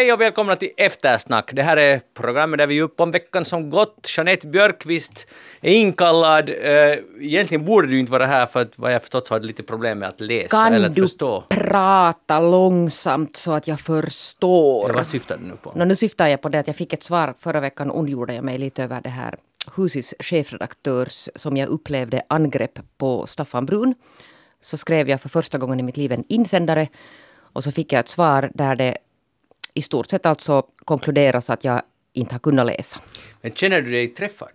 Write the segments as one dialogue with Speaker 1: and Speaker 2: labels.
Speaker 1: Hej och välkomna till Eftersnack. Det här är programmet där vi är uppe om veckan som gått. Jeanette Björkqvist är inkallad. Uh, egentligen borde du inte vara här för att vad jag förstått så har du lite problem med att läsa
Speaker 2: kan
Speaker 1: eller att
Speaker 2: du
Speaker 1: förstå.
Speaker 2: prata långsamt så att jag förstår?
Speaker 1: Ja, vad syftar du nu på?
Speaker 2: Nå, nu syftar jag på det att jag fick ett svar förra veckan ondgjorde jag mig lite över det här Husis chefredaktörs, som jag upplevde, angrepp på Staffan Brun. Så skrev jag för första gången i mitt liv en insändare och så fick jag ett svar där det i stort sett alltså konkluderas att jag inte har kunnat läsa.
Speaker 1: Men känner du dig träffad?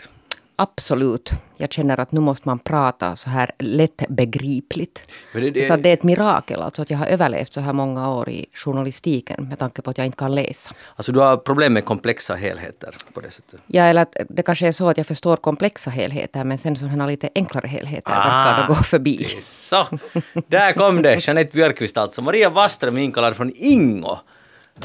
Speaker 2: Absolut. Jag känner att nu måste man prata så här lättbegripligt.
Speaker 1: Det- det-
Speaker 2: Så det är ett mirakel alltså att jag har överlevt så här många år i journalistiken med tanke på att jag inte kan läsa.
Speaker 1: Alltså du har problem med komplexa helheter på det sättet?
Speaker 2: Ja, eller att det kanske är så att jag förstår komplexa helheter men sen sådana lite enklare helheter verkar det gå förbi.
Speaker 1: Så, där kom det. Jeanette Björkqvist alltså. Maria Waström är inkallad från Ingo.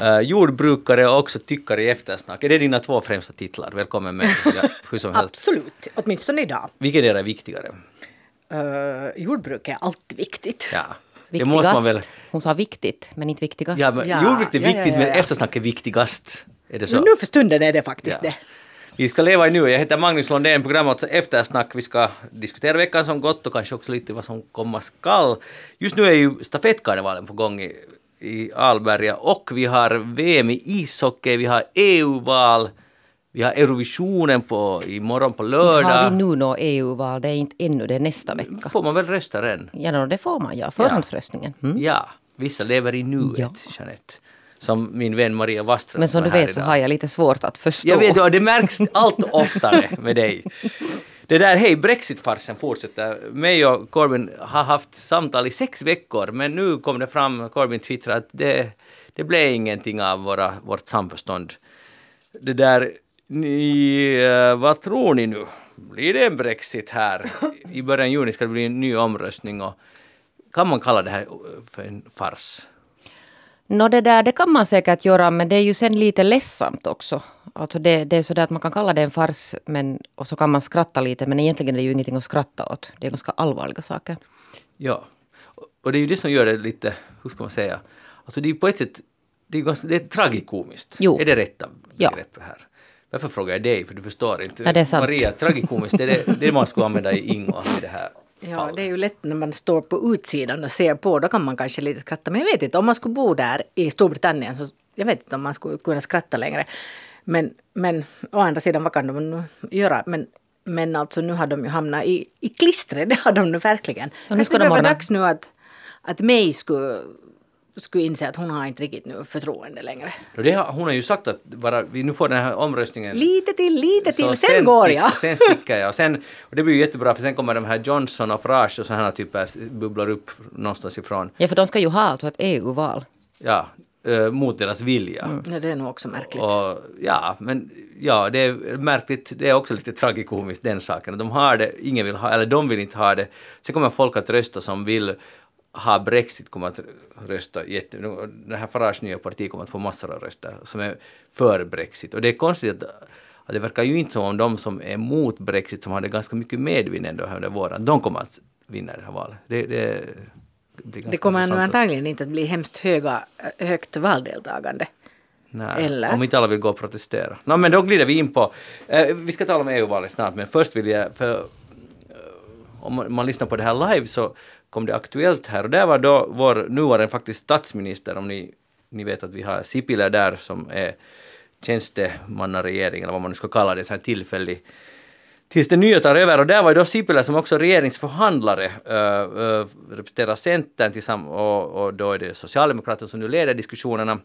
Speaker 1: Uh, jordbrukare och också tyckare i eftersnack. Är det dina två främsta titlar? Välkommen med. Ja, hur som helst.
Speaker 3: Absolut, åtminstone idag.
Speaker 1: Vilket är det viktigare?
Speaker 3: Uh, jordbruk är alltid viktigt.
Speaker 1: Ja. Det
Speaker 2: Viktigast.
Speaker 1: måste man väl...
Speaker 2: Hon sa viktigt men inte viktigast.
Speaker 1: Ja, men
Speaker 3: Ja,
Speaker 1: jordbruk är
Speaker 3: ja,
Speaker 1: viktigt
Speaker 3: ja, ja,
Speaker 1: men eftersnack är viktigast. Är det så?
Speaker 3: Men nu för stunden är det faktiskt
Speaker 1: Ja.
Speaker 3: det.
Speaker 1: Vi ska leva i nu. Jag heter Magnus Lundén, programmet Eftersnack. Vi ska diskutera veckan som gått och kanske också lite vad som komma skall. Just nu är ju stafettkarnevalen på gång i, i Alberga och vi har VM i ishockey, vi har EU-val, vi har Eurovisionen på, imorgon på
Speaker 2: Inte har vi
Speaker 1: lördag.
Speaker 2: nu nå EU-val, det är inte ännu, det är nästa vecka.
Speaker 1: Får man väl rösta än?
Speaker 2: Ja, det får man ja. Förhandsröstningen. Mm.
Speaker 1: Ja, vissa lever i nuet,
Speaker 2: Ja.
Speaker 1: Jeanette. Som min vän Maria Waström
Speaker 2: Men som du vet så
Speaker 1: idag.
Speaker 2: har jag lite svårt att förstå.
Speaker 1: Jag vet, och det märks allt oftare med dig. Det där, hej, Brexit-farsen fortsätter. Mig och Corbyn har haft samtal i sex veckor, men nu kom det fram, Corbyn twittrade att det, det blev ingenting av våra, vårt samförstånd. Det där, ni, eh, vad tror ni nu? Blir det en Brexit här? I början av juni ska det bli en ny omröstning och kan man kalla det här för en fars?
Speaker 2: Nå det där, det kan man säkert göra, men det är ju sen lite ledsamt också. Alltså det, det är så där att man kan kalla det en fars, men, och så kan man skratta lite, men egentligen är det ju ingenting att skratta åt. Det är ganska allvarliga saker.
Speaker 1: Ja. Och- det är ju det som gör det lite, hur ska man säga, alltså det är ju på ett sätt, det är, ganska, det är tragikomiskt.
Speaker 2: Jo.
Speaker 1: Är det rätta
Speaker 2: Ja.
Speaker 1: begreppet här? Varför frågar jag dig? För du förstår inte.
Speaker 2: Ja, det är sant.
Speaker 1: Maria, tragikomiskt, det är det, det man skulle använda i Ingo i det här
Speaker 3: Ja, det är ju lätt när man står på utsidan och ser på. Då kan man kanske lite skratta. Men jag vet inte, om man skulle bo där i Storbritannien så jag vet inte om man skulle kunna skratta längre. Men, men å andra sidan, vad kan de nu göra? Men, men alltså nu har de ju hamnat i, i klistret, det har de nu verkligen.
Speaker 2: nu
Speaker 3: Kanske
Speaker 2: ska
Speaker 3: det
Speaker 2: de
Speaker 3: var
Speaker 2: ordna-
Speaker 3: dags nu att, att May skulle, skulle inse att hon har inte riktigt nu förtroende längre.
Speaker 1: Det har, hon har ju sagt att bara, vi nu får den här omröstningen
Speaker 3: Lite till, lite till, sen, går
Speaker 1: stick-
Speaker 3: jag.
Speaker 1: Sen sticker jag. Och, sen, och det blir ju jättebra för sen kommer de här Johnson och Farage och sådana här typer bubblar upp någonstans ifrån.
Speaker 2: Ja, för de ska ju ha alltså ett EU-val.
Speaker 1: Ja, eh, mot deras vilja.
Speaker 3: Ja, det är nog också märkligt.
Speaker 1: Och, ja, men ja, det är märkligt. Det är också lite tragikomiskt den saken. De har det, ingen vill ha, eller de vill inte ha det. Sen kommer folk att rösta som vill ha Brexit kommer att rösta jätte... Det här Farages nya parti kommer att få massor av röster som är för Brexit. Och det är konstigt att, att det verkar ju inte som om de som är mot Brexit, som hade ganska mycket medvind ändå här under våren, de kommer att vinna det här valet. Det, det,
Speaker 3: Det kommer
Speaker 1: att-
Speaker 3: antagligen inte att bli hemskt höga, högt valdeltagande.
Speaker 1: Nej,
Speaker 3: Eller?
Speaker 1: om inte alla vill gå och protestera. Nå, men då glider vi in på... Eh, vi ska tala om EU-valet snart, men först vill jag... För, eh, om man lyssnar på det här live så kom det aktuellt här och där var då vår nuvarande faktiskt statsminister, om ni, ni vet att vi har Sipilä där som är tjänstemannaregering eller vad man nu ska kalla det, så här tillfällig tills det nya tar över. Och där var ju då Sipilä som också regeringsförhandlare, äh, äh, representerar Centern tillsammans, och, och då är det Socialdemokraterna som nu leder diskussionerna,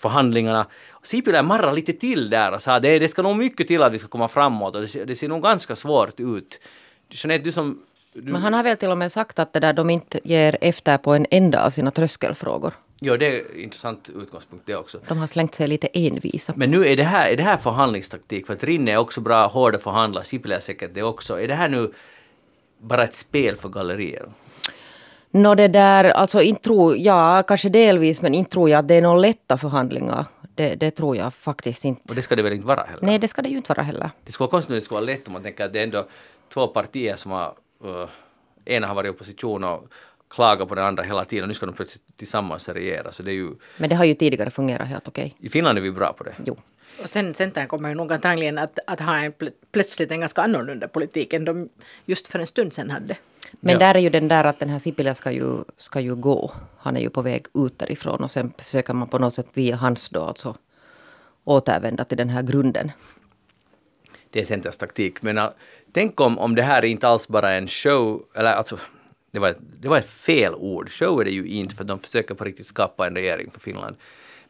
Speaker 1: förhandlingarna. Sipilä marrade lite till där och sa det, det ska nog mycket till att vi ska komma framåt och det, ser- det ser nog ganska svårt ut. Jeanette, du som... Du,
Speaker 2: Men han har väl till och med sagt att det där de inte ger efter på en enda av sina tröskelfrågor.
Speaker 1: Ja, det är en intressant utgångspunkt det också.
Speaker 2: De har slängt sig lite envisa.
Speaker 1: Men nu är det här, är det här förhandlingstaktik? För att Rinne är också bra, hårda förhandlare, Sipilä är säkert det också. Är det här nu bara ett spel för gallerier?
Speaker 2: Nå det där, alltså inte tror ja kanske delvis, men inte tror jag att det är några lätta förhandlingar. Det, det tror jag faktiskt inte.
Speaker 1: Och det ska det väl inte vara heller?
Speaker 2: Nej, det ska det ju inte vara heller.
Speaker 1: Det skulle vara konstigt om det skulle vara lätt om man tänker att det är ändå två partier som har... Uh, ena har varit i opposition och klaga på den andra hela tiden och nu ska de plötsligt tillsammans regera. Så det är ju,
Speaker 2: Men det har ju tidigare fungerat helt okej.
Speaker 1: I Finland är vi bra på det.
Speaker 2: Jo.
Speaker 3: Och sen Centern kommer ju nog antagligen att, att ha en plö- plötsligt en ganska annorlunda politik än de just för en stund sedan hade.
Speaker 2: Men
Speaker 1: Ja.
Speaker 2: där är ju den där att den här Sipilä ska ju, ska ju gå. Han är ju på väg ut därifrån och sen försöker man på något sätt via hans då alltså återvända till den här grunden.
Speaker 1: Det är Centerns taktik. Men uh, tänk om, om det här inte alls bara är en show, eller alltså det var, det var ett fel ord. Show är det ju inte för de försöker på riktigt skapa en regering för Finland.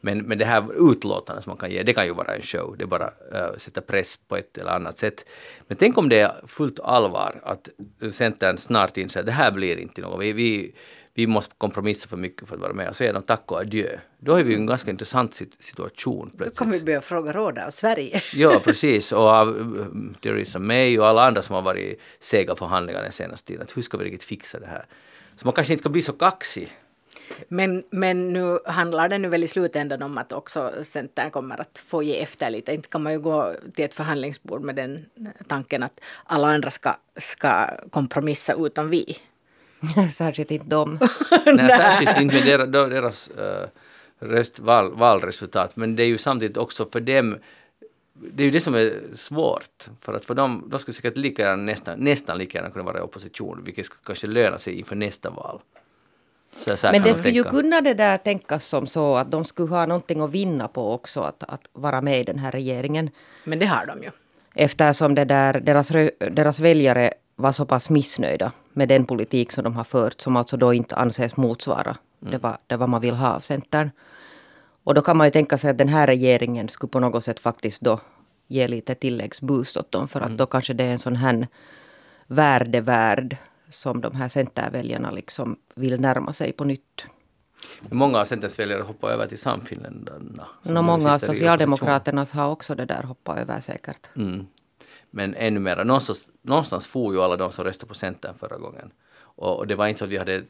Speaker 1: Men, men det här utlåtandet som man kan ge, det kan ju vara en show. Det är bara uh, sätta press på ett eller annat sätt. Men tänk om det är fullt allvar att Centern snart inser att det här blir inte något. Vi, vi, vi måste kompromissa för mycket för att vara med. Och säger de tack och adjö. Då är vi i en ganska intressant sit- situation
Speaker 3: Då
Speaker 1: plötsligt.
Speaker 3: kan vi börja fråga råd av Sverige.
Speaker 1: Ja, precis. Och av uh, Theresa May och alla andra som har varit i sega förhandlingar den senaste tiden. Att hur ska vi riktigt fixa det här? Så man kanske inte ska bli så kaxig.
Speaker 3: Men, men nu handlar det nu väl i slutändan om att också Centern kommer att få ge efter lite. Inte kan man ju gå till ett förhandlingsbord med den tanken att alla andra ska, ska kompromissa utom vi.
Speaker 2: Särskilt inte de.
Speaker 1: Nej, särskilt inte med deras, deras uh, röst, val, valresultat. Men det är ju samtidigt också för dem det är ju det som är svårt. För att för dem, de skulle säkert lika gärna, nästan, nästan lika gärna kunna vara i opposition, vilket skulle kanske löna sig inför nästa val. Så så
Speaker 2: Men det skulle ju
Speaker 1: tänka.
Speaker 2: kunna det där tänkas som så att de skulle ha någonting att vinna på också att, att vara med i den här regeringen.
Speaker 3: Men det har de ju.
Speaker 2: Eftersom det där, deras, deras väljare var så pass missnöjda med den politik som de har fört som alltså då inte anses motsvara det, var, det vad man vill ha av Centern. Och då kan man ju tänka sig att den här regeringen skulle på något sätt faktiskt då ge lite tilläggsboost åt dem för att då kanske det är en sån här värdevärld som de här Centerväljarna liksom vill närma sig på nytt.
Speaker 1: Många av Centerns väljare hoppar över till Samfinländarna. nu
Speaker 2: många av Socialdemokraternas har också det där hoppat över säkert.
Speaker 1: Mm. Men ännu mer, någonstans, någonstans for ju alla de som röstade på Centern förra gången. Och, och det var inte så att vi hade eh,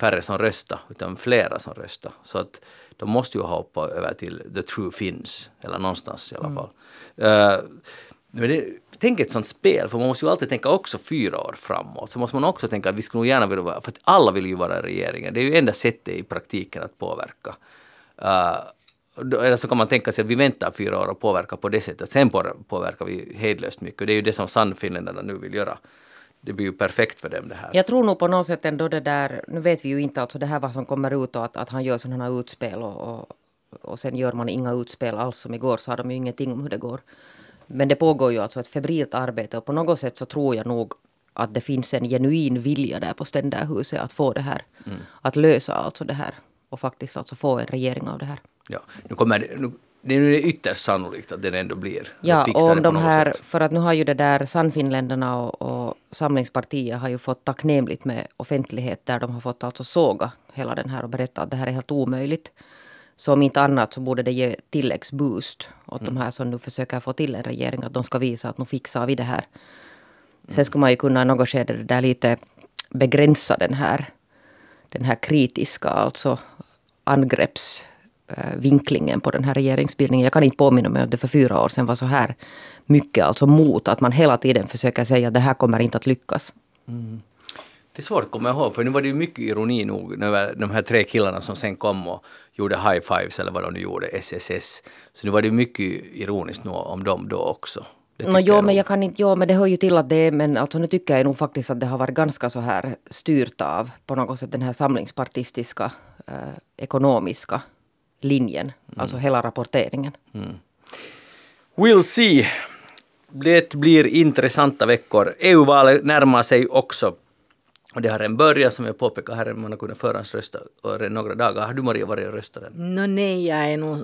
Speaker 1: färre som röstade, utan flera som röstade. Så att de måste ju ha hoppat över till The True Finns, eller någonstans i alla fall. Eh, men det, tänk ett sånt spel, för man måste ju alltid tänka också fyra år framåt. Så måste man också tänka att vi skulle nog gärna vilja vara, för att alla vill ju vara i regeringen. Det är ju enda sättet i praktiken att påverka. Då- eller så kan man tänka sig att vi väntar fyra år och påverkar på det sättet. Sen på- påverkar vi hejdlöst mycket. Det är ju det som Sannfinländarna nu vill göra. Det blir ju perfekt för dem det här.
Speaker 2: Jag tror nog på något sätt ändå det där, nu vet vi ju inte alltså det här vad som kommer ut och att, att han gör sådana här utspel och, och, och sen gör man inga utspel alls som igår sa de ju ingenting om hur det går. Men det pågår ju alltså ett febrilt arbete och på något sätt så tror jag nog att det finns en genuin vilja där på Ständerhuset att få det här, att lösa alltså det här och faktiskt alltså få en regering av det här.
Speaker 1: Ja, nu kommer det, nu, det är ytterst sannolikt att den ändå blir.
Speaker 2: Ja, och om de här,
Speaker 1: sätt.
Speaker 2: för att nu har ju det där Sannfinländarna och, och Samlingspartiet har ju fått tacknämligt med offentlighet där de har fått alltså såga hela den här och berätta att det här är helt omöjligt. Så om inte annat så borde det ge tilläggsboost åt
Speaker 1: Mm.
Speaker 2: de här som nu försöker få till en regering. Att de ska visa att nu fixar vi det här. Sen skulle man ju kunna i något skede där lite begränsa den här, den här kritiska alltså angreppsvinklingen på den här regeringsbildningen. Jag kan inte påminna mig om det för fyra år sedan var så här mycket alltså mot att man hela tiden försöker säga att det här kommer inte att lyckas.
Speaker 1: Det är svårt att komma ihåg, för nu var det ju mycket ironi nog över de här tre killarna som sen kom och gjorde high fives eller vad de nu gjorde, SSS. Så nu var det mycket ironiskt nog om dem då också.
Speaker 2: No, jo, men jag kan inte, jo, men det hör ju till att det är, men alltså nu tycker jag nog faktiskt att det har varit ganska så här styrt av på något sätt den här samlingspartistiska eh, ekonomiska linjen, alltså hela rapporteringen.
Speaker 1: We'll see. Det blir intressanta veckor. EU-valet närmar sig också. Och det har redan börjat, som jag påpekade här, man har kunnat förhandsrösta några dagar. Har du Maria varit och röstat?
Speaker 3: Nå nej, jag är nog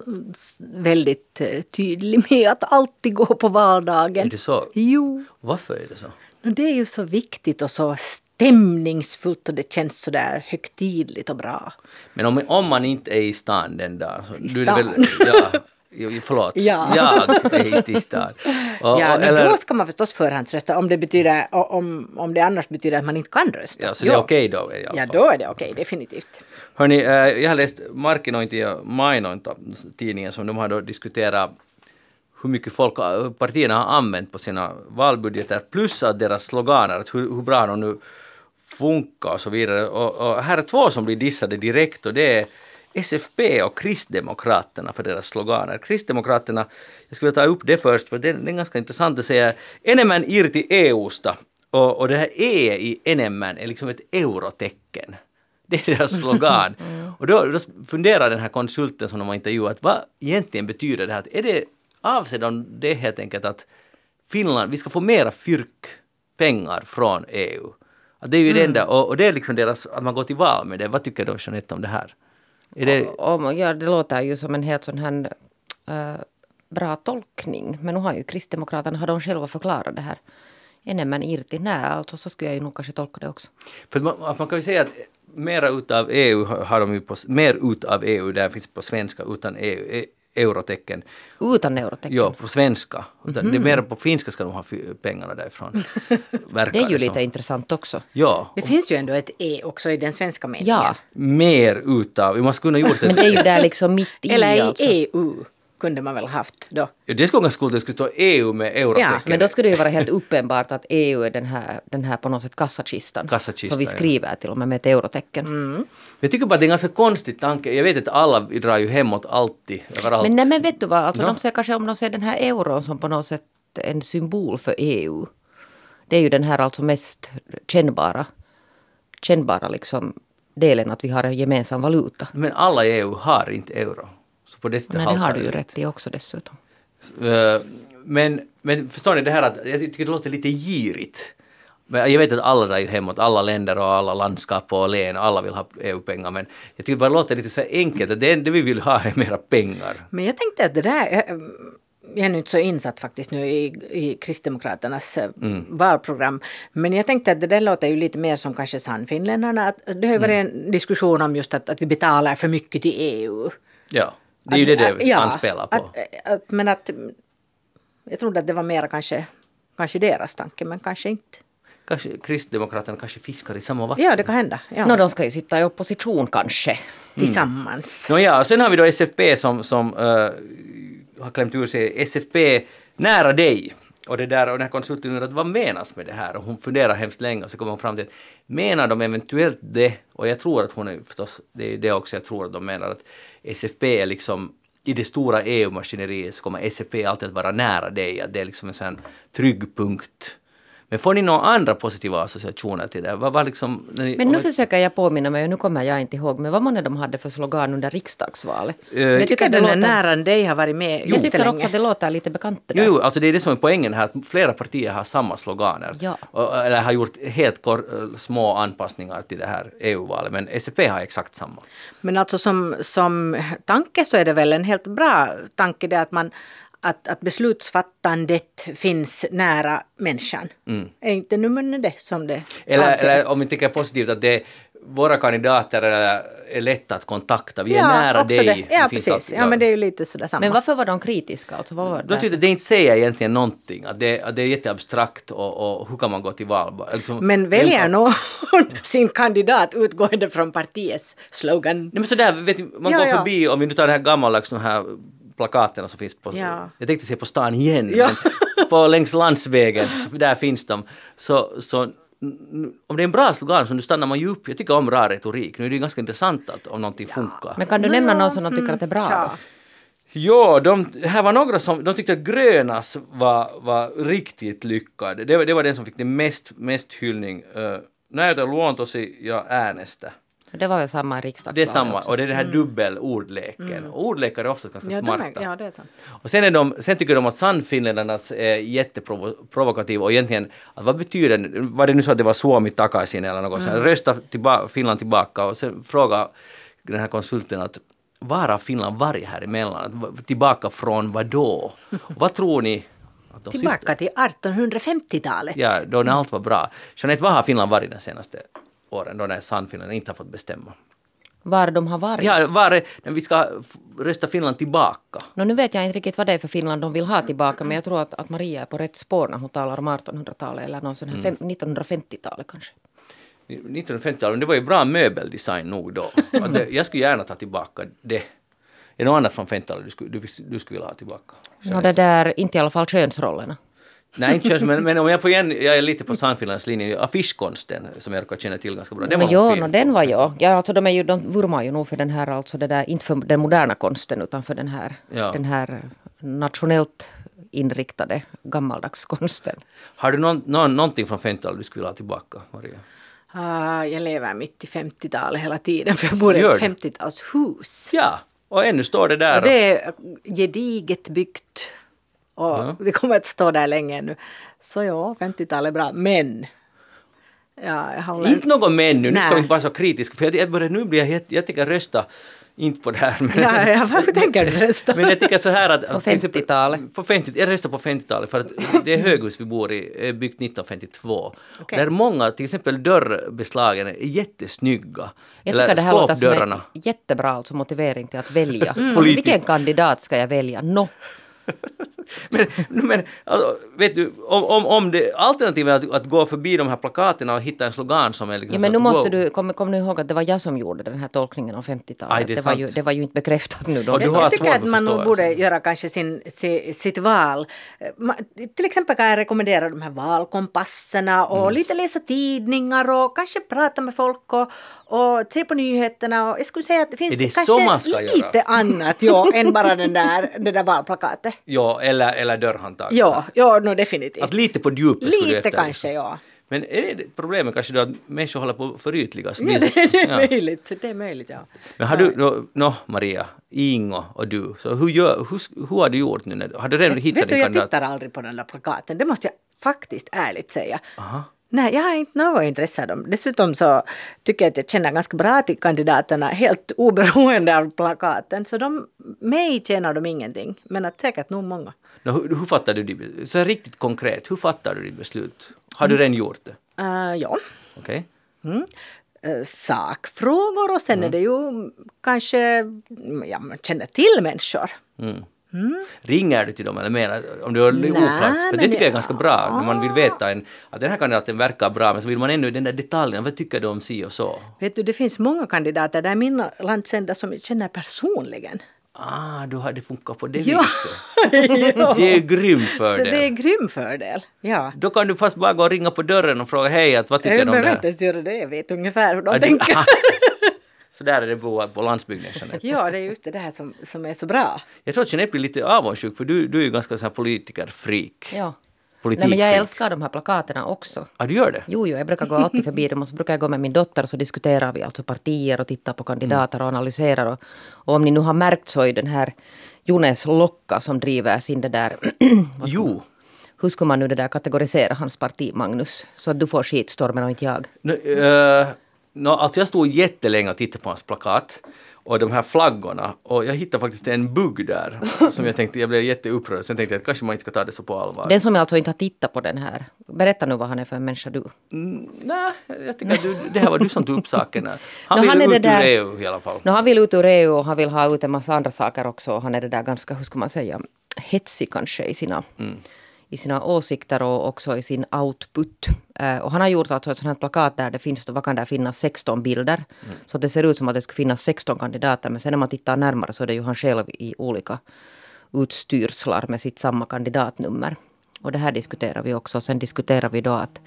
Speaker 3: väldigt eh, tydlig med att alltid gå på valdagen.
Speaker 1: Är det så?
Speaker 3: Jo,
Speaker 1: Varför är det så?
Speaker 3: Nå, det är ju så viktigt och så stämningsfullt och det känns så där högtidligt och bra.
Speaker 1: Men om, om man inte är i stan den dagen,
Speaker 3: I
Speaker 1: du är
Speaker 3: stan?
Speaker 1: väl, ja, jo, förlåt,
Speaker 3: Ja.
Speaker 1: jag är inte i stan. Och,
Speaker 3: ja,
Speaker 1: och, eller,
Speaker 3: då ska man förstås förhandsrösta om det, betyder, om, om det annars betyder att man inte kan rösta.
Speaker 1: ja, så det är okej då i alla
Speaker 3: Ja,
Speaker 1: fall.
Speaker 3: då är det okej, definitivt.
Speaker 1: Hörni, eh, jag har läst Markkinointi ja Mainointa, tidningen som de har då diskuterat hur mycket folk, hur partierna har använt på sina valbudgetar plus att deras sloganer, att hur, hur bra de nu funka och så vidare. Och, och här är två som blir dissade direkt och det är SFP och Kristdemokraterna för deras sloganer. Kristdemokraterna, jag skulle ta upp det först för det, det är ganska intressant att säga enemmän irti EUsta och, och det här E i enemmän är liksom ett eurotecken. Det är deras slogan. Och då, då funderar den här konsulten som de har intervjuat, vad egentligen betyder det här? Är det avsett om det helt enkelt att Finland, vi ska få mera fyrkpengar från EU? Att det är ju det enda, och, och det är liksom deras, att man går till val med det. Vad tycker du Jeanette om det här? Är det,
Speaker 2: Och, och, ja, det låter ju som en helt sån här äh, bra tolkning. Men nu har ju Kristdemokraterna har de själva förklarat det här. Enemmän irti. Nej, alltså så skulle jag ju nog kanske tolka det också.
Speaker 1: För att man, man kan ju säga att mera utav EU har de ju på, mer utav EU, där finns på svenska utan EU, e, eurotecken.
Speaker 2: Utan eurotecken.
Speaker 1: Ja, på svenska. Utan Det är mer på finska ska de ha pengarna därifrån. Verkar
Speaker 2: det är ju
Speaker 1: som.
Speaker 2: lite intressant också.
Speaker 1: Ja,
Speaker 3: Det finns ju ändå ett E också i den svenska meningen.
Speaker 2: Ja,
Speaker 1: mer utav, man skulle kunna gjort
Speaker 2: men
Speaker 1: det.
Speaker 2: det är ju där liksom mitt i
Speaker 3: Eller i
Speaker 2: alltså.
Speaker 3: EU kunde man väl haft då.
Speaker 1: Ja, det skulle ganska coolt, det skulle stå EU med eurotecken.
Speaker 3: Ja,
Speaker 2: Men då skulle det ju vara helt uppenbart att EU är den här, den här på något sätt kassakistan.
Speaker 1: Kassakistan,
Speaker 2: som vi
Speaker 1: ja.
Speaker 2: skriver till och med med ett eurotecken.
Speaker 1: Jag tycker bara att det är en ganska konstig tanke. Jag vet att alla drar ju hemåt alltid, överallt.
Speaker 2: Men nej men vet du vad, alltså
Speaker 1: Ja.
Speaker 2: de ser kanske om de ser den här euron som på något sätt en symbol för EU. Det är ju den här alltså mest kännbara, kännbara liksom delen att vi har en gemensam valuta.
Speaker 1: Men alla i EU har inte euro. På det sättet
Speaker 2: Nej, det har du ju rätt i också dessutom.
Speaker 1: Eh, Men, men förstår ni det här att jag tycker det låter lite girigt. Men jag vet att alla drar ju hemåt, alla länder och alla landskap och län, alla vill ha EU-pengar men jag tycker bara det låter lite så enkelt att det, det vi vill ha är mera pengar.
Speaker 3: Men jag tänkte att det där, jag- jag är nu inte så insatt faktiskt nu i, i Kristdemokraternas eh, valprogram. Men jag tänkte att det där låter ju lite mer som kanske Sannfinländarna. Att det har ju varit en diskussion om just att, att vi betalar för mycket till EU.
Speaker 1: Ja, det är ju det det
Speaker 3: ja,
Speaker 1: anspelar på.
Speaker 3: Att, att, men att jag trodde att det var mera kanske, kanske deras tanke men kanske inte.
Speaker 1: Kanske Kristdemokraterna kanske fiskar i samma vatten.
Speaker 3: Ja, det kan hända. Ja.
Speaker 2: Nå, de ska ju sitta i opposition kanske.
Speaker 3: Tillsammans.
Speaker 1: Nåja, och sen har vi då SFP som, som eh, har klämt ur sig SFP nära dig. Och det där och den här konsulten undrar vad menas med det här? Och hon funderar hemskt länge och så kommer hon fram till att menar de eventuellt det? Och jag tror att hon är förstås, det är det också jag tror att de menar att SFP är liksom i det stora EU-maskineriet så kommer SFP alltid att vara nära dig, att det är liksom en sån här trygg punkt. Men får ni några andra positiva associationer till det? Vad var liksom... ni-
Speaker 2: Men nu
Speaker 1: ni-
Speaker 2: försöker jag påminna mig, och nu kommer jag inte ihåg, men vad månne de hade för slogan under riksdagsvalet?
Speaker 1: Eh,
Speaker 2: Men
Speaker 3: Jag tycker att den
Speaker 2: låter-
Speaker 3: nära dig har varit med
Speaker 2: Jag tycker också att det låter lite bekant
Speaker 1: Jo, jo, alltså det är det som är poängen här, att flera partier har samma sloganer.
Speaker 2: Ja.
Speaker 1: Och, eller har gjort helt kor- små anpassningar till det här EU-valet, men SFP har exakt samma.
Speaker 3: Men alltså som, som tanke så är det väl en helt bra tanke det att man att, att beslutsfattandet finns nära människan. Är inte nummer det som det
Speaker 1: Mm. Eller,
Speaker 3: avser?
Speaker 1: eller om vi tänker positivt att det våra kandidater är, lätta att kontakta, vi är
Speaker 3: ja,
Speaker 1: nära
Speaker 3: också
Speaker 1: dig.
Speaker 3: Det. Ja,
Speaker 1: Det
Speaker 3: precis.
Speaker 1: alltid-
Speaker 3: Ja, men det är ju lite sådär samma.
Speaker 2: Men varför var de kritiska? Alltså, vad var det
Speaker 1: De tyckte att det inte säger egentligen någonting, att det, att det är jätteabstrakt och, och hur kan man gå till val? Liksom,
Speaker 3: Men väljer
Speaker 1: vem-
Speaker 3: någon sin kandidat utgående från partiets slogan?
Speaker 1: Nej men sådär, vet du, man
Speaker 3: Ja,
Speaker 1: går
Speaker 3: ja.
Speaker 1: förbi, om vi nu tar det här gammaldags, här plakaterna som finns på,
Speaker 3: Ja.
Speaker 1: jag tänkte säga på stan igen,
Speaker 3: Ja.
Speaker 1: men på längs landsvägen, där finns de. Så, så om det är en bra slogan så nu stannar man ju upp. Jag tycker om bra retorik. Nu är det ju ganska intressant att om någonting funkar.
Speaker 2: Men kan du nämna någon som de tycker att det är bra? Då?
Speaker 1: Ja, de, här var några som de tyckte att Grönas var, var riktigt lyckad. Det, var- det var den som fick det mest, mest hyllning. Uh, Näytä luontosi ja äänestä.
Speaker 2: Det var väl samma i
Speaker 1: Det är samma,
Speaker 2: också.
Speaker 1: och det är den här dubbelordleken. Och ordlekar är ofta ganska
Speaker 3: Ja,
Speaker 1: smarta.
Speaker 3: är, ja, det är sant.
Speaker 1: Och sen, är de, sen tycker de att Sannfinländarnas är jätteprovokativ och egentligen, att vad betyder det? Var det nu så att det var Suomi takaisin eller något sånt? Rösta tillba, Finland tillbaka och sen fråga den här konsulten att var har Finland varit här emellan? Tillbaka från vad då? Och vad tror ni? Att de
Speaker 3: Tillbaka till 1850-talet.
Speaker 1: Ja, då när allt var bra. Jeanette, vad har Finland varit de senaste åren då när Sannfinland inte har fått bestämma?
Speaker 2: Var de har varit?
Speaker 1: Ja, var är, när vi ska rösta Finland tillbaka?
Speaker 2: Nå, nu vet jag inte riktigt vad det är för Finland de vill ha tillbaka men jag tror att, att Maria är på rätt spår när hon talar om 1800-talet eller någon sån här fem, 1950-talet kanske.
Speaker 1: 1950-talet, det var ju bra möbeldesign nog då. Det, jag skulle gärna ta tillbaka det. Är det något annat från 50-talet du skulle, du, du skulle vilja ha tillbaka?
Speaker 2: Nå, det där, inte i alla fall könsrollerna.
Speaker 1: Nej, inte körs, men, men om jag får igen, jag är lite på Sannfinlands linje, affischkonsten som jag råkar känna till ganska bra. Den
Speaker 2: men
Speaker 1: var
Speaker 2: jo,
Speaker 1: fin.
Speaker 2: no, den var jag. Ja, alltså de, är ju, de vurmar ju nog för den här, alltså det där, inte för den moderna konsten utan för den här,
Speaker 1: Ja.
Speaker 2: den här nationellt inriktade gammaldags konsten.
Speaker 1: Har du någon, någon, någonting från 50-talet du skulle vilja ha tillbaka, Maria?
Speaker 3: Ah, jag lever mitt i 50-talet hela tiden för jag bor i ett
Speaker 1: det?
Speaker 3: 50-talshus.
Speaker 1: Ja, och ännu står det där.
Speaker 3: Och det är gediget byggt. Och
Speaker 1: Ja.
Speaker 3: det kommer att stå där länge ännu. Så ja, 50-talet är bra. Men. Ja, håller...
Speaker 1: Inte något men nu, nu ska vi inte vara så kritiska för jag, börjar, nu blir jag jag tänker rösta inte på det här. Men,
Speaker 3: Ja, ja, varför tänker du rösta?
Speaker 1: men jag tycker så här att...
Speaker 2: På
Speaker 1: att till exempel-
Speaker 2: 50-talet.
Speaker 1: På 50, jag röstar på 50-talet för att det höghus vi bor i byggt 1952.
Speaker 3: Okej.
Speaker 1: Där många, till exempel dörrbeslagen är jättesnygga.
Speaker 2: Jag tycker det här låter som en jättebra alltså motivering till att välja.
Speaker 3: Mm.
Speaker 2: Alltså, vilken kandidat ska jag välja? No.
Speaker 1: Men, men alltså, vet du, om, om, om det alternativet är att, att gå förbi de här plakaterna och hitta en slogan som är liksom
Speaker 2: Ja, men nu måste
Speaker 1: wow.
Speaker 2: du, kom, kom nu ihåg att det var jag som gjorde den här tolkningen av
Speaker 1: Aj,
Speaker 2: 50-talet.
Speaker 1: det
Speaker 2: Det, var ju, det var ju inte bekräftat nu då.
Speaker 3: Jag, tycker att
Speaker 1: att
Speaker 3: man nog borde
Speaker 1: alltså.
Speaker 3: göra kanske sin, si, sitt val. Eh, ma- Till exempel kan jag rekommendera de här valkompasserna och
Speaker 1: Mm.
Speaker 3: lite läsa tidningar och kanske prata med folk och, och se på nyheterna. Och jag skulle säga att det finns
Speaker 1: det
Speaker 3: kanske
Speaker 1: man
Speaker 3: lite
Speaker 1: göra?
Speaker 3: annat ja, än bara den där, det där valplakatet.
Speaker 1: Ja, eller, eller dörrhandtag.
Speaker 3: Ja, ja no, definitivt.
Speaker 1: Att lite på djupet skulle du
Speaker 3: Lite kanske, ja.
Speaker 1: Men är det problemet kanske då att människor håller på att förytligas?
Speaker 3: ja det, det är möjligt. Det är möjligt, ja.
Speaker 1: Men har du, nå, nå, Maria, Ingo och du, så hur, gör, hur, hur har du gjort nu? när- Har du redan hittat
Speaker 3: Vet du,
Speaker 1: din
Speaker 3: jag
Speaker 1: kandidat?
Speaker 3: tittar aldrig på den där plakaten. Det måste jag faktiskt ärligt säga.
Speaker 1: Aha.
Speaker 3: Nej, jag har inte något intresse av dem. Dessutom så tycker jag att jag känner ganska bra till kandidaterna helt oberoende av plakaten. Så de, mig tjänar de ingenting. Men att säkert nog många.
Speaker 1: Hur, hur fattar du ditt Så riktigt konkret, hur fattar du ditt beslut? Har du redan gjort det?
Speaker 3: Uh, ja.
Speaker 1: Okej?
Speaker 3: Mm. Eh, sakfrågor och sen är det ju kanske, mm, ja man känner till människor.
Speaker 1: Mm. Ringer du till dem eller menar om du har
Speaker 3: Nej,
Speaker 1: oklart? För det tycker jag är ganska bra när man vill veta en, att den här kandidaten verkar bra men så vill man ännu den där detaljen, vad tycker du om si och så?
Speaker 3: Vet du, det finns många kandidater där mina landsända som jag känner personligen.
Speaker 1: Ah, du har det funkat på det
Speaker 3: Ja.
Speaker 1: viset.
Speaker 3: ja.
Speaker 1: Det är grym
Speaker 3: Så det är
Speaker 1: fördel.
Speaker 3: grym fördel. Ja.
Speaker 1: Då kan du fast bara gå och ringa på dörren och fråga hej, att vad tycker
Speaker 3: Jag
Speaker 1: du om det
Speaker 3: behöver
Speaker 1: här?
Speaker 3: inte ens göra det, jag vet ungefär hur de
Speaker 1: Ah, du-
Speaker 3: tänker.
Speaker 1: så där är det på, på landsbygden. Jeanette.
Speaker 3: Ja, det är just det där som, som är så bra.
Speaker 1: Jag tror att Jeanette blir lite avundsjuk för du, du är ju ganska så här politikerfreak.
Speaker 2: Ja.
Speaker 1: Politik
Speaker 2: Nej, men jag älskar de här plakaterna också.
Speaker 1: Ah, du gör det?
Speaker 2: Jo, jo, jag brukar gå alltid förbi dem och så brukar jag gå med min dotter och så diskuterar vi alltså partier och tittar på kandidater och analyserar. Och, och om ni nu har märkt så är den här Jones Lokka som driver sin det där...
Speaker 1: Jo.
Speaker 2: Hur ska man nu det där kategorisera hans parti, Magnus? Så att du får skitstormen och inte jag.
Speaker 1: No, uh, no, alltså jag stod jättelänge och tittade på hans plakat och de här flaggorna och jag hittade faktiskt en bugg där som jag tänkte, jag blev jätteupprörd. Sen tänkte jag att kanske man inte ska ta det så på allvar.
Speaker 2: Den som alltså inte har tittat på den här. Berätta nu vad han är för en människa du.
Speaker 1: Mm, Nej, jag tycker att du, det här var du som tog upp saken. här. Han
Speaker 2: No,
Speaker 1: vill
Speaker 2: han
Speaker 1: ut ur
Speaker 2: där-
Speaker 1: EU i alla fall.
Speaker 2: No, han vill ut ur EU och han vill ha ut en massa andra saker också. Han är det där ganska, hur ska man säga, hetsig kanske i sina, i sina åsikter och också i sin output. Eh, och han har gjort alltså ett sånt här plakat där det finns, vad kan där finnas, 16 bilder. Så det ser ut som att det skulle finnas 16 kandidater. Men sen när man tittar närmare så är det ju han själv i olika utstyrslar med sitt samma kandidatnummer. Och det här diskuterar vi också. Sen diskuterar vi då att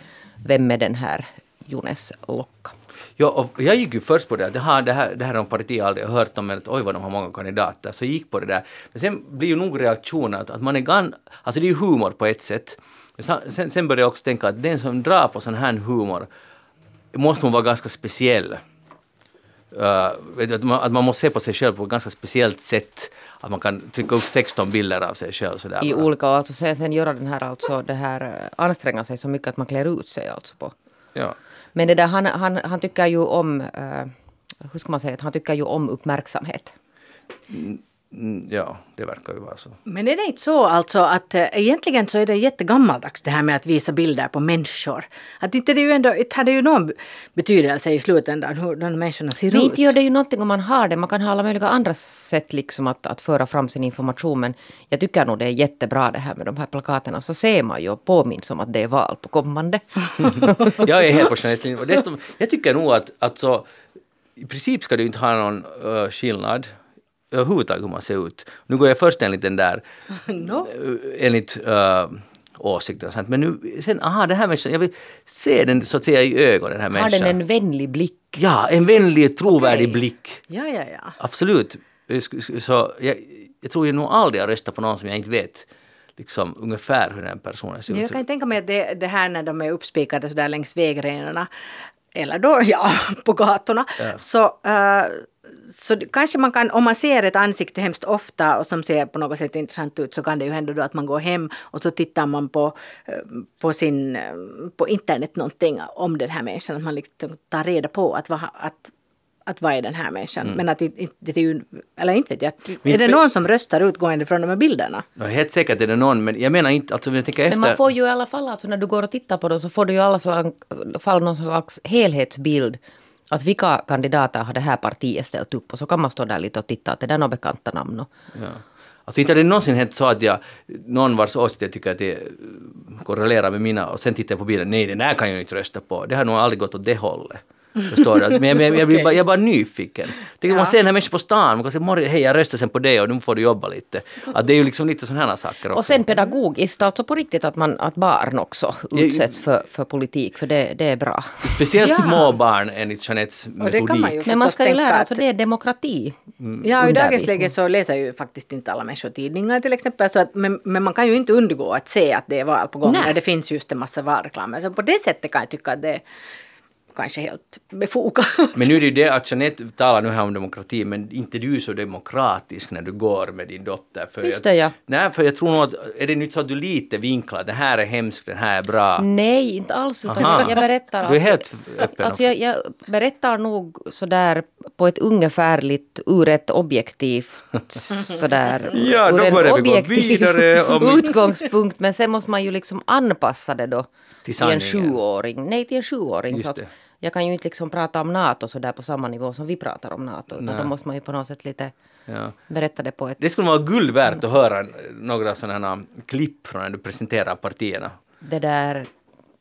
Speaker 2: vem är den här Jones Lokka?
Speaker 1: Ja, och jag gick ju först på det, det här, det här, det här har partiet aldrig hört om, men att oj vad de har många kandidater, så jag gick på det där. Men sen blir ju nog reaktionen att, att man är gan, alltså det är ju humor på ett sätt. Sen- Sen, började jag också tänka att den som drar på sån här humor måste nog vara ganska speciell. Uh, att, man, att man måste se på sig själv på ett ganska speciellt sätt. Att man kan trycka upp 16 bilder av sig själv sådär.
Speaker 2: i olika, och alltså sen, sen göra den här, alltså det här, eh, anstränga sig så mycket att man klär ut sig alltså på.
Speaker 1: Ja.
Speaker 2: Men det där, han, han, han tycker ju om, Uh, hur ska man säga, han tycker ju om uppmärksamhet.
Speaker 1: Mm, ja, det verkar ju vara så.
Speaker 3: Men är det inte så alltså att eh, egentligen så är det jättegammaldags det här med att visa bilder på människor? Att inte det ju ändå, inte har det ju någon betydelse i slutändan hur de människorna ser
Speaker 2: Men
Speaker 3: ut?
Speaker 2: inte gör det ju någonting om man har det. Man kan ha alla möjliga andra sätt liksom att, att föra fram sin information. Men jag tycker nog det är jättebra det här med de här plakaterna. Så ser man ju och påminns om att det är val på kommande.
Speaker 1: jag är helt på dessutom, jag tycker nog att, att så, i princip ska det ju inte ha någon uh, skillnad överhuvudtaget hur man ser ut. Nu går jag först enligt den där,
Speaker 3: No.
Speaker 1: eh, enligt uh, åsikter och sånt. Men nu, sen, aha, den här människan, jag vill se den så att säga i ögonen, den här
Speaker 2: Har
Speaker 1: människan.
Speaker 2: den en vänlig blick?
Speaker 1: Ja, en vänlig, trovärdig
Speaker 3: Okej.
Speaker 1: blick.
Speaker 3: Ja, ja, ja.
Speaker 1: Absolut. Så jag, jag tror jag nog aldrig har röstat på någon som jag inte vet liksom ungefär hur den personen ser
Speaker 3: Jag
Speaker 1: ut.
Speaker 3: kan ju tänka mig att det, det här när de är uppspikade sådär längs vägrenarna eller då, ja, på gatorna.
Speaker 1: Ja.
Speaker 3: Så, eh, så kanske man kan, om man ser ett ansikte hemskt ofta och som ser på något sätt intressant ut så kan det ju hända då att man går hem och så tittar man på, eh, på, sin, eh, på internet någonting om den här människan. Att man liksom tar reda på att, vad, att, att vad är den här människan. Men att det, det, är ju, eller inte vet jag, är det någon som röstar utgående från de här bilderna?
Speaker 1: No, helt säkert är det någon, men jag menar inte, alltså jag tänker efter.
Speaker 2: Men man får ju i alla fall, alltså när du går och tittar på dem så får du ju i alla fall någon slags helhetsbild. Att vilka kandidater har det här partiet ställt upp och så kan man stå där lite och titta att det där är några bekanta namn. Och,
Speaker 1: Ja. Alltså inte har det någonsin hänt så att jag, någon vars åsikt jag tycker att det korrelerar med mina och sen tittar jag på bilden, nej den där kan jag inte rösta på. Det har nog aldrig gått åt det hållet. Förstår du? Men jag, men jag, blir bara, jag är bara nyfiken. Tänk om
Speaker 3: Ja.
Speaker 1: man ser den här människan på stan, man kan säga hej jag röstar sen på det och nu får du jobba lite. Att det är ju liksom lite sådana här saker också.
Speaker 2: och sen pedagogiskt, alltså på riktigt att, man, att barn också utsätts för, för politik, för det, det är bra.
Speaker 1: Speciellt
Speaker 3: Ja.
Speaker 1: små barn enligt Jeanettes
Speaker 3: kan man
Speaker 1: metodik.
Speaker 2: Men man ska ju lära,
Speaker 3: att-
Speaker 2: alltså det är demokrati.
Speaker 3: Ja, i dagens läge så läser ju faktiskt inte alla människor tidningar till exempel. Så att, men, men man kan ju inte undgå att se att det är val på gång
Speaker 2: Nej.
Speaker 3: när det finns just en massa valreklamer. Så på det sättet kan jag tycka att det är kanske helt befogat.
Speaker 1: Men nu är det ju det att Jeanette talar nu här om demokrati, men inte du är så demokratisk när du går med din dotter. För
Speaker 2: Visst
Speaker 1: jag,
Speaker 2: är jag.
Speaker 1: Nej, för jag tror nog att, är det inte så att du lite vinklar, det här är hemskt, den här är bra.
Speaker 2: Nej, inte alls. Utan
Speaker 1: Aha.
Speaker 2: jag, berättar.
Speaker 1: Du är helt öppen
Speaker 2: Alltså jag, jag berättar nog sådär på ett ungefärligt, ur ett objektivt sådär.
Speaker 1: Ja, då börjar vi gå vidare om-
Speaker 2: utgångspunkt. Men sen måste man ju liksom anpassa det då
Speaker 1: Till
Speaker 2: till en sjuåring. Nej, till en sjuåring.
Speaker 1: Just
Speaker 2: Så att
Speaker 1: det.
Speaker 2: Jag kan ju inte liksom prata om NATO sådär på samma nivå som vi pratar om NATO. Utan
Speaker 1: Nej.
Speaker 2: då måste man ju på något sätt lite
Speaker 1: Ja.
Speaker 2: berätta det på ett...
Speaker 1: Det skulle vara guld värt att höra några sådana här klipp från när du presenterar partierna.
Speaker 2: det där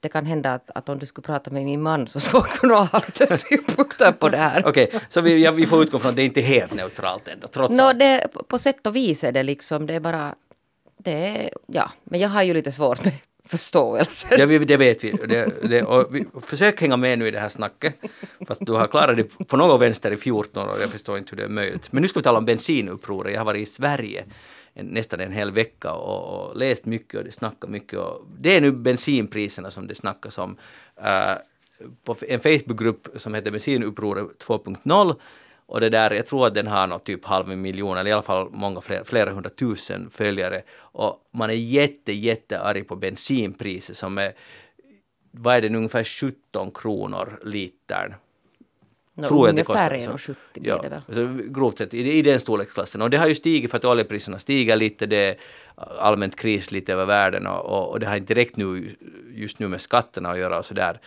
Speaker 2: det kan hända att, att om du skulle prata med min man så skulle han kunna ha lite synpunkter på det här.
Speaker 1: Okej, så vi, ja, vi får utgå från att det inte är helt neutralt ändå, trots
Speaker 2: Nå,
Speaker 1: allt.
Speaker 2: det, på sätt och vis är det liksom, det är bara, det är, ja, men jag har ju lite svårt med förståelse.
Speaker 1: Det, vi- det vet vi. Det, det, och vi. Försök hänga med nu i det här snacket. Fast du har klarat det på något vänster i 14 år. Jag förstår inte hur det är möjligt. Men nu ska vi tala om bensinupproret. Jag har varit i Sverige en, nästan en hel vecka och, och läst mycket och snackat mycket. Och det är nu bensinpriserna som det snackas om. Uh, på en Facebookgrupp som heter Bensinupproret 2.0 och det där, jag tror att den har något typ halv miljon eller i alla fall många fler, flera hundratusen följare. Och man är jätte, jätte arg på bensinpriset som är, vad är det nu, ungefär 17 kronor litern.
Speaker 2: Nå,
Speaker 1: tror jag
Speaker 2: ungefär
Speaker 1: kostar.
Speaker 2: 1,70 blir
Speaker 1: ja,
Speaker 2: det väl.
Speaker 1: Alltså, grovt sett, i, i den storleksklassen. Och det har ju stigit för att oljepriserna stiger lite, det är allmänt kris lite över världen och, och, och det har inte direkt nu, just nu med skatterna att göra och sådär.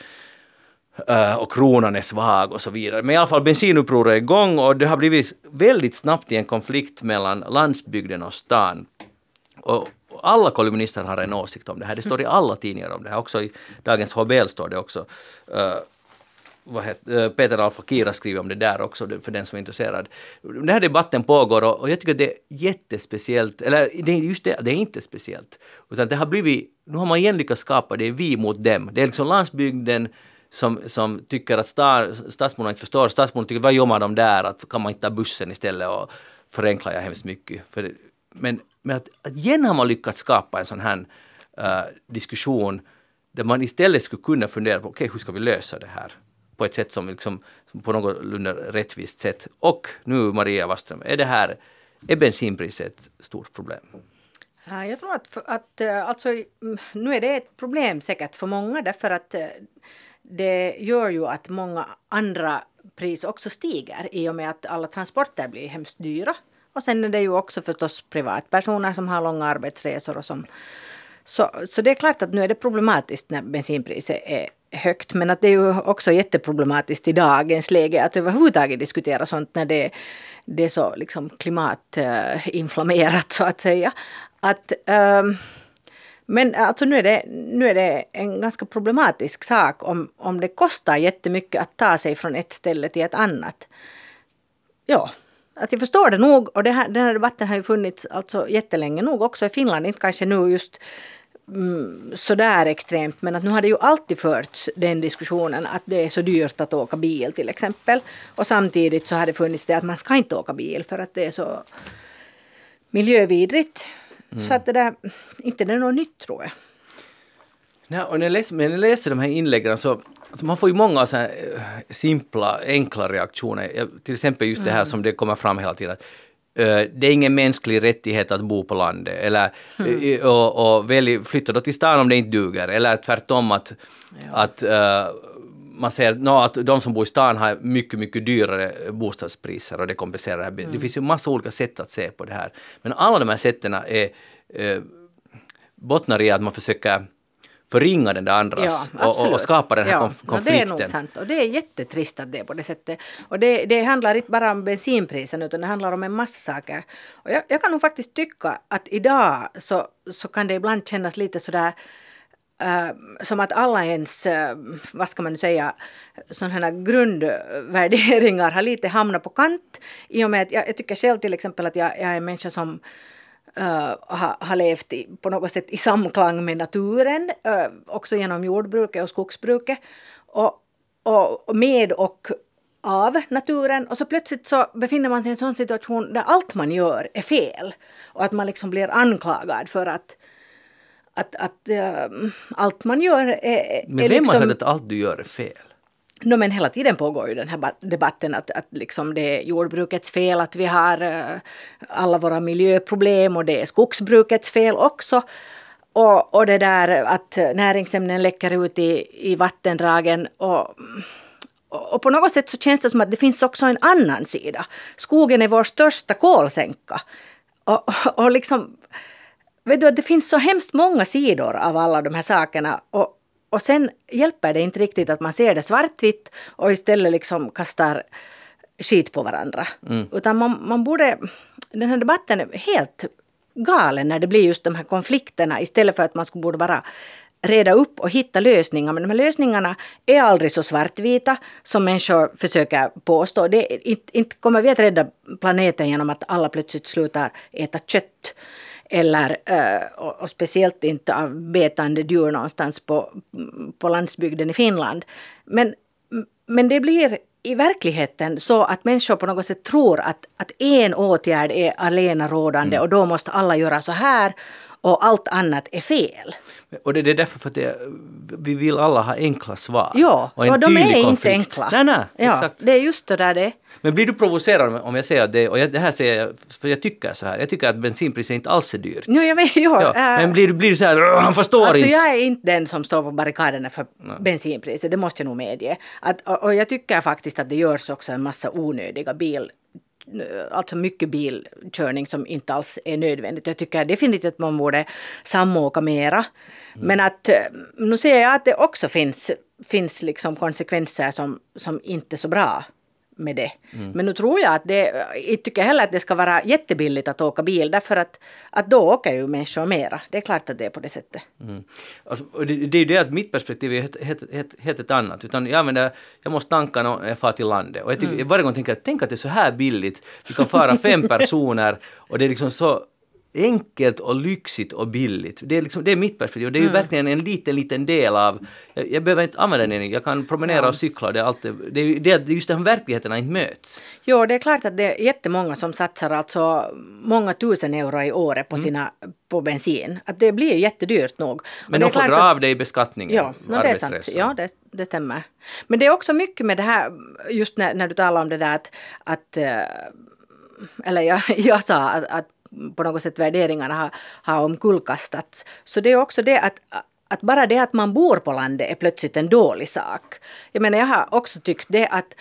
Speaker 1: Eh, och kronan är svag och så vidare. Men i alla fall bensinupproret är igång och det har blivit väldigt snabbt i en konflikt mellan landsbygden och stan. Och alla kolumnister har en åsikt om det här. Det står i alla tidningar om det här. Också i dagens HBL står det också. Uh, vad heter, eh, Peter Alfakira skriver om det där också för den som är intresserad. Den här debatten pågår och, och jag tycker det är jättespeciellt, eller det just det, det är inte speciellt. Utan det har blivit, nu har man igen lyckats skapa, det är vi mot dem. Det är liksom landsbygden som, som tycker att star, stadsborna inte förstår. Stadsborna tycker, vad gör man de där? Att, kan man inte ta bussen istället? Och förenklar jag hemskt mycket. För det, men, men att, att igen har man lyckats skapa en sån här uh, diskussion där man istället skulle kunna fundera på, okej, hur ska vi lösa det här? På ett sätt som, liksom, som på någorlunda rättvist sätt. Och nu Maria Waström, är det här, är bensinpriset ett stort problem?
Speaker 3: Jag tror att, att eh, alltså, mm, nu är det ett problem säkert för många därför att eh, det gör ju att många andra pris också stiger i och med att alla transporter blir hemskt dyra. Och sen är det ju också förstås privatpersoner som har långa arbetsresor och som så, så det är klart att nu är det problematiskt när bensinpriset är högt. Men att det är ju också jätteproblematiskt i dagens läge att överhuvudtaget diskutera sånt när det, det är så liksom klimatinflammerat så att säga. Att, Um, men alltså nu är, det, nu är det en ganska problematisk sak om, om det kostar jättemycket att ta sig från ett ställe till ett annat. Ja, att jag förstår det nog och det här, den här debatten har ju funnits alltså jättelänge nog också i Finland, inte kanske nu just mm, sådär extremt men att nu har det ju alltid förts den diskussionen att det är så dyrt att åka bil till exempel. Och samtidigt så har det funnits det att man ska inte åka bil för att det är så miljövidrigt. Mm. Så att det där, inte det är något nytt tror jag.
Speaker 1: Nej, och när jag läser, när jag läser de här inläggen så alltså man får ju många så eh, simpla, enkla reaktioner. Till exempel just det här mm. som det kommer fram hela tiden. Att, uh, det är ingen mänsklig rättighet att bo på landet. Eller mm. och, och välj, flytta då till stan om det inte duger. Eller tvärtom att, ja. att uh, man ser no, att de som bor i stan har mycket, mycket dyrare bostadspriser och det kompenserar det här. Mm. Det finns ju massa olika sätt att se på det här. Men alla de här sätten är, eh, bottnar i att man försöker förringa den där andras ja, och, och, skapa den här ja, konflikten.
Speaker 3: det är nog sant och det är jättetrist att det är på det sättet. Och det, det handlar inte bara om bensinprisen utan det handlar om en massa saker. Och jag, jag kan nog faktiskt tycka att idag så, så kan det ibland kännas lite sådär Uh, som att alla ens, uh, vad ska man nu säga, sådana grundvärderingar har lite hamnat på kant. I och med att jag, jag tycker själv till exempel att jag, jag är en människa som äh, uh, har har levt i, på något sätt i samklang med naturen, uh, också genom jordbruket och skogsbruket. Och, och med och av naturen och så plötsligt så befinner man sig i en sån situation där allt man gör är fel. Och att man liksom blir anklagad för att att, att uh, allt man gör är...
Speaker 1: Men vem liksom, har sagt att allt du gör är fel?
Speaker 3: No, men hela tiden pågår ju den här debatten att, att liksom det är jordbrukets fel att vi har uh, alla våra miljöproblem och det är skogsbrukets fel också. Och, och det där att näringsämnen läcker ut i, i vattendragen. Och, och på något sätt så känns det som att det finns också en annan sida. Skogen är vår största kolsänka. Och, och liksom, vet du, det finns så hemskt många sidor av alla de här sakerna. Och, och sen hjälper det inte riktigt att man ser det svartvitt och istället liksom kastar skit på varandra. Mm. Utan man, man borde, den här debatten är helt galen när det blir just de här konflikterna istället för att man skulle borde bara reda upp och hitta lösningar. Men de här lösningarna är aldrig så svartvita som människor försöker påstå. Det, inte, inte kommer vi att rädda planeten genom att alla plötsligt slutar äta kött. Eller, eh, och speciellt inte av betande djur någonstans på, på landsbygden i Finland. Men, men det blir i verkligheten så att människor på något sätt tror att, att en åtgärd är alena rådande mm. och då måste alla göra så här och allt annat är fel.
Speaker 1: Och det, är därför för att det, vi vill alla ha enkla svar.
Speaker 3: Ja, och, och de är konflikt. inte enkla.
Speaker 1: Nej, nej,
Speaker 3: ja, exakt. Det är just det där det
Speaker 1: Men blir du provocerad om jag säger det, och jag, det här säger jag för jag tycker så här, jag tycker att bensinpriset inte alls är dyrt.
Speaker 3: Jo, jag vet, jo, ja,
Speaker 1: äh, men blir, blir du så här, han förstår
Speaker 3: alltså
Speaker 1: inte.
Speaker 3: jag är inte den som står på barrikaderna för nej. bensinpriset, det måste jag nog medge. Att, och, och jag tycker faktiskt att det görs också en massa onödiga bil alltså mycket bilkörning som inte alls är nödvändigt. Jag tycker definitivt att man borde samåka mera. Mm. Men att eh, nu ser jag att det också finns, finns liksom konsekvenser som, som inte är så bra med det. Mm. Men nu tror jag att det, jag tycker heller att det ska vara jättebilligt att åka bil därför att, att då åker ju människor mera. Det är klart att det är på det sättet.
Speaker 1: Mm. Alltså, det, det är ju det att mitt perspektiv är helt, helt, helt, helt ett annat. Utan jag, menar, jag måste tanka när jag far till landet. Och jag tycker, mm. varje gång tänker jag, tänk att det är så här billigt. Vi kan fara fem personer och det är liksom så enkelt och lyxigt och billigt. Det är, liksom, det är mitt perspektiv. Det är ju mm. verkligen en liten, liten del av... Jag, jag behöver inte använda den, jag kan promenera ja. och cykla. Det är, alltid, det är, det är just de verkligheterna inte möts.
Speaker 3: Jo, det är klart att det är jättemånga som satsar alltså många tusen euro i året på, mm. sina, mm. på bensin. Att det blir jättedyrt nog.
Speaker 1: Men de får dra av det i beskattningen.
Speaker 3: Ja, no, det är sant. Ja, det, det stämmer. Men det är också mycket med det här, just när, när du talar om det där att, att eh, eller jag, jag sa att, att på något sätt värderingarna har, har omkullkastats. Så det är också det att att bara det att man bor på landet är plötsligt en dålig sak. Jag menar, jag har också tyckt det att,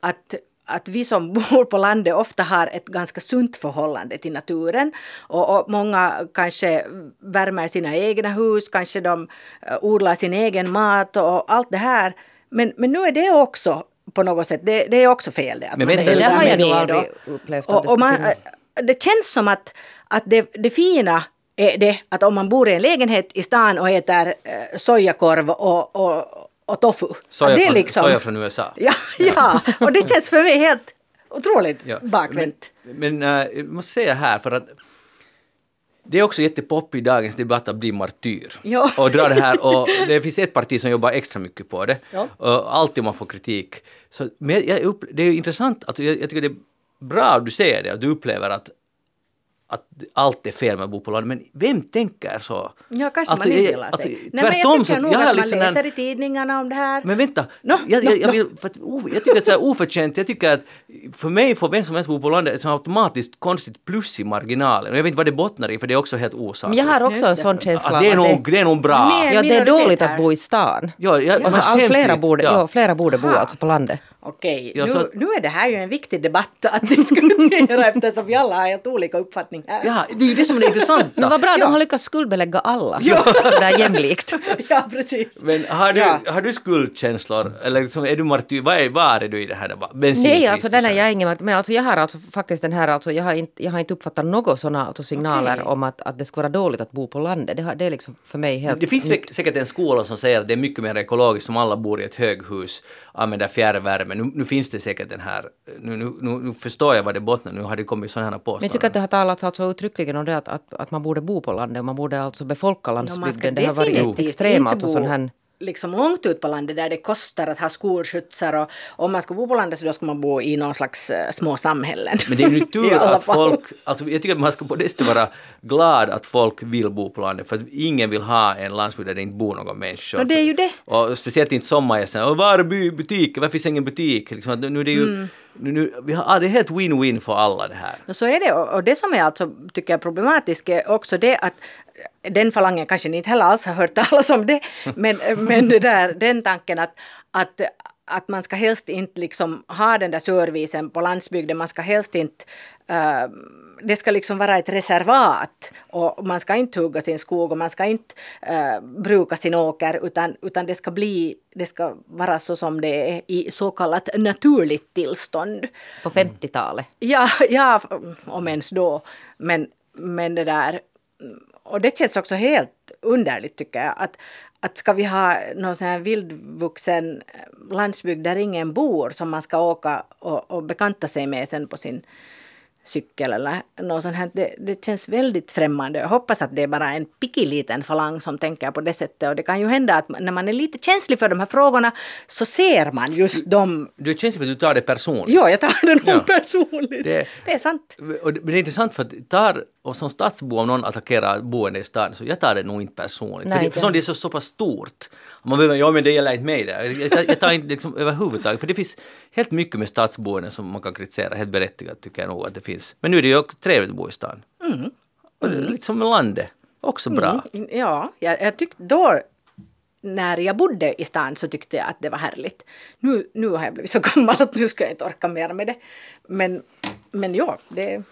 Speaker 3: att att vi som bor på landet ofta har ett ganska sunt förhållande till naturen. Och, och, många kanske värmer sina egna hus, kanske de uh, odlar sin egen mat och allt det här. Men, men nu är det också på något sätt, det, det är också fel det. Att
Speaker 2: men man det har jag nog aldrig upplevt
Speaker 3: och, och man, det känns som att, att det, det fina är det att om man bor i en lägenhet i stan och äter eh, sojakorv och, och, och tofu.
Speaker 1: Soja, det är liksom, soja från USA.
Speaker 3: Ja, ja, och det känns för mig helt otroligt ja. bakvänt.
Speaker 1: Men, men äh, jag måste säga här för att Det är också jättepopp i dagens debatt att bli martyr.
Speaker 3: Ja.
Speaker 1: Och dra det här och det finns ett parti som jobbar extra mycket på det.
Speaker 3: Ja.
Speaker 1: Och alltid om man får kritik. Så, men jag, upp, det är intressant, att jag, jag tycker det bra att du säger det, att du upplever att att allt är fel med att bo på landet. Men vem tänker så?
Speaker 3: Ja, kanske
Speaker 1: Alltså,
Speaker 3: man
Speaker 1: jag-
Speaker 3: inbillar
Speaker 1: alltså,
Speaker 3: sig. Nej, men jag tycker
Speaker 1: så-
Speaker 3: nog
Speaker 1: jag
Speaker 3: att man
Speaker 1: liksom en-
Speaker 3: läser i tidningarna om det här.
Speaker 1: Men vänta,
Speaker 3: Nå,
Speaker 1: jag,
Speaker 3: nå,
Speaker 1: jag, jag,
Speaker 3: nå.
Speaker 1: vill, för att, jag tycker att så här oförtjänt, jag tycker att för mig får vem som helst bo på landet ett automatiskt konstigt plus i marginalen. Och jag vet inte vad det bottnar i för det är också helt
Speaker 2: Men
Speaker 1: osakligt.
Speaker 2: jag har också en
Speaker 3: det.
Speaker 2: sån känsla
Speaker 1: Ja, det, är
Speaker 2: att
Speaker 1: nog, det är nog bra.
Speaker 2: Ja, det är dåligt
Speaker 3: här.
Speaker 2: att bo i stan.
Speaker 1: Ja, jag,
Speaker 2: Ja,
Speaker 1: man känns
Speaker 2: flera, borde,
Speaker 1: ja.
Speaker 2: ja, flera borde bo alltså på landet.
Speaker 3: Okej,
Speaker 1: Ja,
Speaker 3: nu,
Speaker 1: så-
Speaker 3: nu är det här ju en viktig debatt att diskutera eftersom vi alla har helt olika uppfattning här.
Speaker 1: Ja, det är ju det som är det intressanta.
Speaker 2: Men vad bra,
Speaker 3: Ja.
Speaker 2: de har lyckats skuldbelägga alla. Ja. Det är jämlikt.
Speaker 3: ja precis.
Speaker 1: Men har du,
Speaker 3: Ja.
Speaker 1: har du skuldkänslor? Eller liksom, är du martyr? Var är, var är du i det här debatten?
Speaker 2: Nej, alltså den är jag ingen, men alltså jag har alltså faktiskt den här, alltså jag har inte, jag har inte uppfattat några sådana alltså signaler
Speaker 3: Okej.
Speaker 2: om att, att det ska vara dåligt att bo på landet. Det, har, det är liksom för mig helt...
Speaker 1: Det finns säk- säkert en skola som säger att det är mycket mer ekologiskt om alla bor i ett höghus, använder fjärrvärme. Nu, nu finns det säkert den här, nu, nu, nu, förstår jag vad det bottnar, nu har det kommit sådana här
Speaker 2: Men
Speaker 1: påståenden.
Speaker 2: jag tycker att det har talats alltså uttryckligen om det att, att, att man borde bo på landet och man borde alltså befolka landsbygden. det har varit extremt
Speaker 3: bo
Speaker 2: sån här...
Speaker 3: liksom långt ut på landet där det kostar att ha skolskjutsar och om man ska bo på landet så då ska man bo i någon slags eh, små samhällen.
Speaker 1: Men det är ju tur att folk, alltså jag tycker att man ska på sättet vara glad att folk vill bo på landet för att ingen vill ha en landsbygd där det inte bor någon människa.
Speaker 3: No, det är ju det.
Speaker 1: Och speciellt inte sommargästerna. Och var är butiken? Varför finns ingen butik? Liksom, nu är det ju,
Speaker 3: Mm.
Speaker 1: nu, nu, vi har, det är helt win-win för alla det här.
Speaker 3: Och så är det. Och och det som är alltså, tycker jag problematiskt är också det att den falangen kanske ni inte heller alls har hört talas om det. Men, men det där, den tanken att, att att man ska helst inte liksom ha den där servicen på landsbygden. Man ska helst inte... eh, det ska liksom vara ett reservat och man ska inte hugga sin skog och man ska inte eh, bruka sin åker utan, utan det ska bli... Det ska vara så som det är i så kallat naturligt tillstånd.
Speaker 2: På 50-talet.
Speaker 3: Ja, ja, om ens då. Men, men det där... Och det känns också helt underligt tycker jag. Att, att ska vi ha någon sån här vildvuxen landsbygd där ingen bor som man ska åka och, och bekanta sig med sen på sin cykel eller något sånt här. Det, det känns väldigt främmande. Jag hoppas att det är bara en liten falang som tänker på det sättet. Och det kan ju hända att när man är lite känslig för de här frågorna så ser man just dem.
Speaker 1: Du känns som att du tar det personligt.
Speaker 3: Jo, jag tar det nog
Speaker 1: Ja.
Speaker 3: personligt.
Speaker 1: Det-
Speaker 3: det är sant.
Speaker 1: Och det, men det är intressant för att tar, och som stadsbo om någon attackerar boende i staden så jag tar det nog inte personligt.
Speaker 2: Nej,
Speaker 1: för det, för sånt, det är så, så pass stort. Man behöver, ja men det gäller inte mig där. Jag, tar- jag tar inte liksom överhuvudtaget, för det finns helt mycket med stadsboende som man kan kritisera, helt berättigat tycker jag nog att det finns. Men nu är det ju också trevligt att bo i stan. Och det är lite som med landet, också bra.
Speaker 3: Mm, ja, jag, jag tyckte då när jag bodde i stan så tyckte jag att det var härligt. Nu, nu har jag blivit så gammal att nu ska jag inte orka mer med det. Men, men ja, det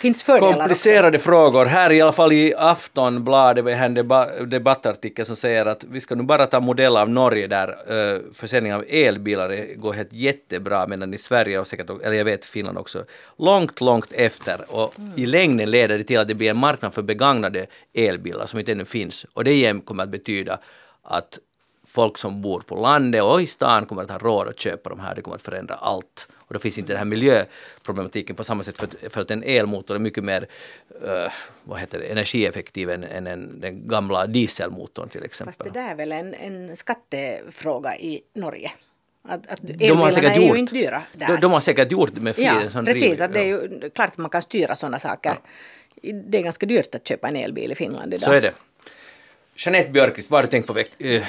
Speaker 3: finns fördelar också.
Speaker 1: Komplicerade frågor. Här i alla fall i Aftonbladet vi har en debattartikel som säger att vi ska nu bara ta modell av Norge där eh, försäljning av elbilar går helt jättebra medan i Sverige och säkert, eller jag vet Finland också, långt, långt efter och i längden leder det till att det blir en marknad för begagnade elbilar som inte ännu finns och det igen kommer att betyda att folk som bor på landet och i stan kommer att ha råd att köpa de här. Det kommer att förändra allt. Och då finns inte den här miljöproblematiken på samma sätt för att, för att en elmotor är mycket mer eh, vad heter det, energieffektiv än, än en, den gamla dieselmotorn till
Speaker 3: Fast
Speaker 1: exempel.
Speaker 3: det där är väl en, en skattefråga i Norge. Att, att
Speaker 1: De har säkert
Speaker 3: är ju inte dyra där.
Speaker 1: De, de har säkert gjort det med flit.
Speaker 3: ja, precis.
Speaker 1: driv-
Speaker 3: Att det är
Speaker 1: ja.
Speaker 3: ju klart att man kan styra sådana saker. Det är ganska dyrt att köpa en elbil i Finland idag.
Speaker 1: Så är det. Jeanette Björkqvist, vad har du tänkt på, veck- eh,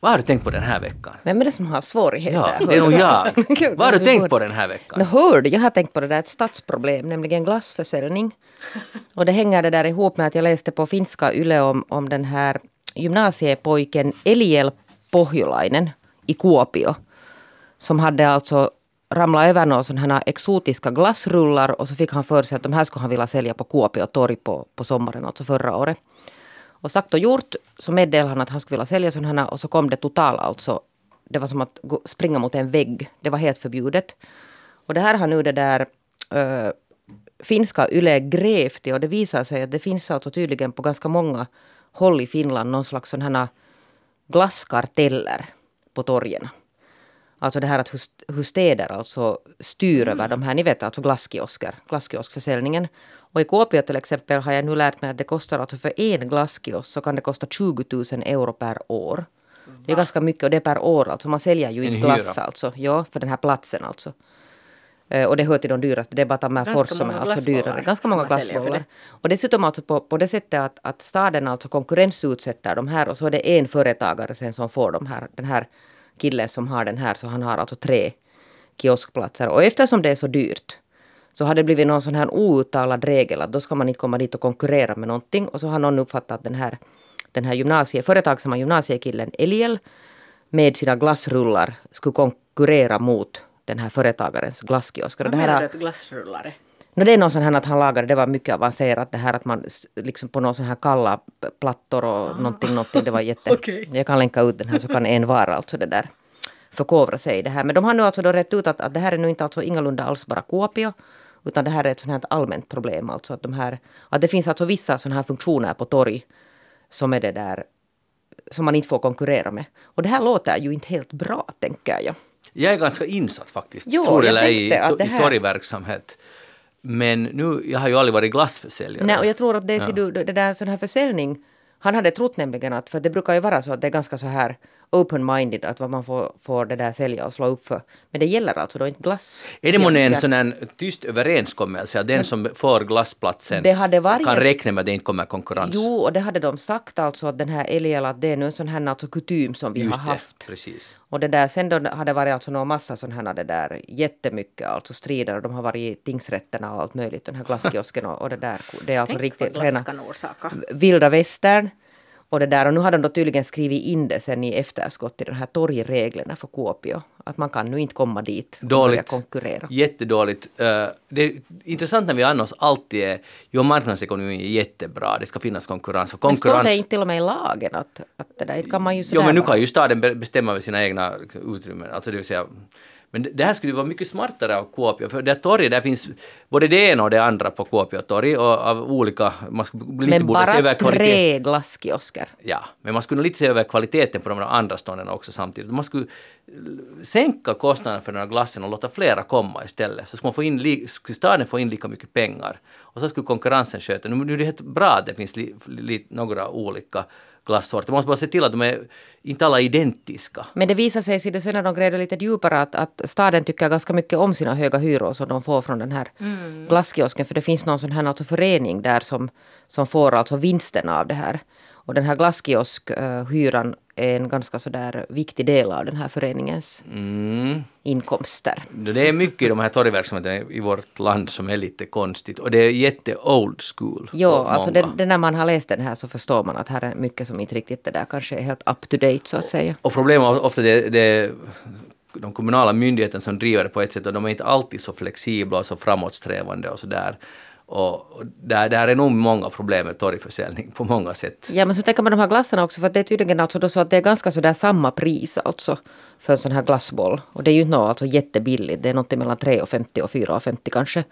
Speaker 1: vad har du tänkt på den här veckan?
Speaker 2: Vem är det som har svårigheter?
Speaker 1: Ja, det är nog jag. Vad har du tänkt på den här veckan?
Speaker 2: Nå hör du, jag har tänkt på det där ett stadsproblem, nämligen glassförsäljning. Och det hänger det där ihop med att jag läste på finska Yle om, om den här gymnasiepojken Eliel Pohjolainen i Kuopio. Som hade alltså ramlat över några sådana här exotiska glassrullar och så fick han för sig att de här skulle han vilja sälja på Kuopio torg på, på sommaren, alltså förra året. Och sagt och gjort så meddelade han att han skulle vilja sälja sådana här och så kom det total alltså. Det var som att springa mot en vägg. Det var helt förbjudet. Och det här har nu det där ö, finska Yle grävt i och det visar sig att det finns alltså tydligen på ganska många håll i Finland någon slags sådana här glasskarteller på torgen. Alltså det här att hur städer alltså styr
Speaker 3: Mm.
Speaker 2: över de här, ni vet alltså glasskiosker, glasskioskförsäljningen. Och i Kuopio till exempel har jag nu lärt mig att det kostar alltså för en glasskiosk så kan det kosta 20 000 euro per år. Det är ganska mycket och det är per år alltså. Man säljer ju
Speaker 1: En
Speaker 2: inte glass
Speaker 1: hyra.
Speaker 2: alltså. Ja, för den här platsen alltså. Eh, Och det hör till de dyraste. Det är bara Tammerfors som är alltså dyrare. Ganska
Speaker 3: ska
Speaker 2: många glassbollar.
Speaker 3: det.
Speaker 2: Och dessutom alltså på, på det sättet att, att staden alltså konkurrensutsätter de här och så är det en företagare sen som får de här, den här killen som har den här så han har alltså tre kioskplatser. Och eftersom det är så dyrt så har det blivit någon sån här outtalad regel att då ska man inte komma dit och konkurrera med någonting. Och så har någon uppfattat att den här, den här gymnasie, företagsamma gymnasiekillen Eliel med sina glassrullar skulle konkurrera mot den här företagarens glasskiosker.
Speaker 3: Vad menar du att glassrullare?
Speaker 2: No, det är någon sån här att han lagade, det var mycket avancerat det här att man liksom på någon sån här kalla plattor och någonting, någonting. Det var jätte...
Speaker 3: Okej.
Speaker 2: Jag kan länka ut den här så kan en vara alltså det där förkovra sig i det här. Men de har nu alltså då rätt ut att, att det här är nu inte alltså ingalunda alls bara Kuopio. Utan det här är ett sånt här allmänt problem. Alltså att, de här, att det finns alltså vissa sådana här funktioner på torg som är det där som man inte får konkurrera med. Och det här låter ju inte helt bra, tänker jag.
Speaker 1: Jag är ganska insatt faktiskt,
Speaker 2: Jo,
Speaker 1: tror
Speaker 2: jag
Speaker 1: eller i, i torgverksamhet. Men nu, jag har ju aldrig varit glassförsäljare.
Speaker 2: Nej, och jag tror att det, du, det där sån här försäljning, han hade trott nämligen att, för det brukar ju vara så att det är ganska så här open-minded att vad man får, får det där sälja och slå upp för. Men det gäller alltså då inte glass.
Speaker 1: Är det månne en sån här tyst överenskommelse att den som får glassplatsen
Speaker 2: Det hade varit-
Speaker 1: kan räkna med att det inte kommer konkurrens?
Speaker 2: Jo, och det hade de sagt alltså att den här Eliel, att det är nu en sån här alltså kutym som vi
Speaker 1: Just
Speaker 2: har
Speaker 1: det,
Speaker 2: haft.
Speaker 1: precis.
Speaker 2: Och det där, sen då hade varit alltså någon massa sådana här det där jättemycket alltså strider och de har varit i tingsrätterna och allt möjligt, den här glasskiosken och, och det där. Det är alltså
Speaker 3: Tänk
Speaker 2: riktigt rena vilda västern. Och det där, och nu har de då tydligen skrivit in det sen i efterskott i de här torgreglerna för Kuopio. Att man kan nu inte komma dit och börja
Speaker 1: Dåligt.
Speaker 2: konkurrera.
Speaker 1: Jättedåligt. Eh, det är intressant när vi annars alltid är, jo marknadsekonomi är jättebra, det ska finnas konkurrens. Och
Speaker 2: Men står
Speaker 1: konkurrens
Speaker 2: det inte till och med i lagen att, att det där kan man ju
Speaker 1: Jo
Speaker 2: sådär
Speaker 1: men nu kan ju staden be- bestämma över sina egna utrymmen. Alltså det vill säga, men det- här skulle vara mycket smartare av Kuopio, för det torget där finns både det ena och det andra på Kuopio torg och av olika, man skulle lite
Speaker 2: Men
Speaker 1: borde se över
Speaker 2: bara tre glasskiosker.
Speaker 1: Ja, men man skulle lite se över kvaliteten på de andra stånden också samtidigt. Man skulle sänka kostnaderna för den här glassen och låta flera komma istället. Så skulle, man få in, skulle staden få in lika mycket pengar. Och så skulle konkurrensen sköta. Nu, nu är det helt bra att det finns li, li, några olika glassorter. Man måste bara se till att de är inte alla identiska.
Speaker 2: Men det visar sig sen när de grävde lite djupare att, att staden tycker ganska mycket om sina höga hyror som de får från den här glasskiosken. För det finns någon sån här alltså förening där som, som får alltså vinsten av det här. Och den här glasskioskhyran är en ganska sådär viktig del av den här föreningens
Speaker 1: Mm.
Speaker 2: inkomster.
Speaker 1: Det är mycket i de här torgverksamheterna i vårt land som är lite konstigt och det är jätte old school.
Speaker 2: Jo, alltså det, det när man har läst den här så förstår man att här är mycket som inte riktigt det där kanske är helt up to date så att säga.
Speaker 1: Och problemet är ofta det, det de kommunala myndigheterna som driver det på ett sätt och de är inte alltid så flexibla och så framåtsträvande och sådär. Och, och där, där är nog många problem med torgförsäljning på många sätt.
Speaker 2: Ja men så tänker man de här glassarna också för det är tydligen alltså då så att det är ganska sådär samma pris alltså för en sån här glassboll. Och det är ju inte något alltså jättebilligt. Det är något mellan 3,50 och 4,50 kanske.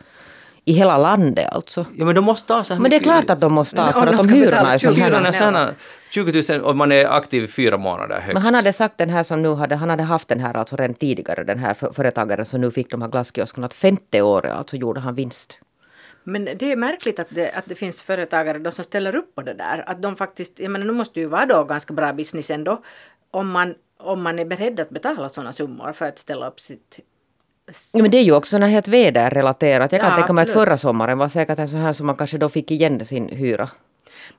Speaker 2: I hela landet alltså.
Speaker 1: Ja men de måste ha så här
Speaker 2: Men det är klart att de måste ha
Speaker 3: Men
Speaker 2: för att
Speaker 3: de
Speaker 2: hyrorna är så
Speaker 3: 20
Speaker 2: här.
Speaker 1: Hyrorna är såna 20 000 och man är aktiv i fyra månader högst.
Speaker 2: Men han hade sagt den här som nu hade, han hade haft den här alltså redan tidigare, den här för- företagaren som nu fick de här glasskioskerna, att femte året alltså gjorde han vinst.
Speaker 3: Men det är märkligt att det, att det finns företagare då som ställer upp på det där. Att de faktiskt, jag menar nu måste ju vara då ganska bra business ändå. Om man, om man är beredd att betala sådana summor för att ställa upp sitt...
Speaker 2: Ja, men det är ju också något helt väderrelaterat. Jag kan
Speaker 3: Ja,
Speaker 2: tänka mig att förra sommaren var säkert en sån här som man kanske då fick igen sin hyra.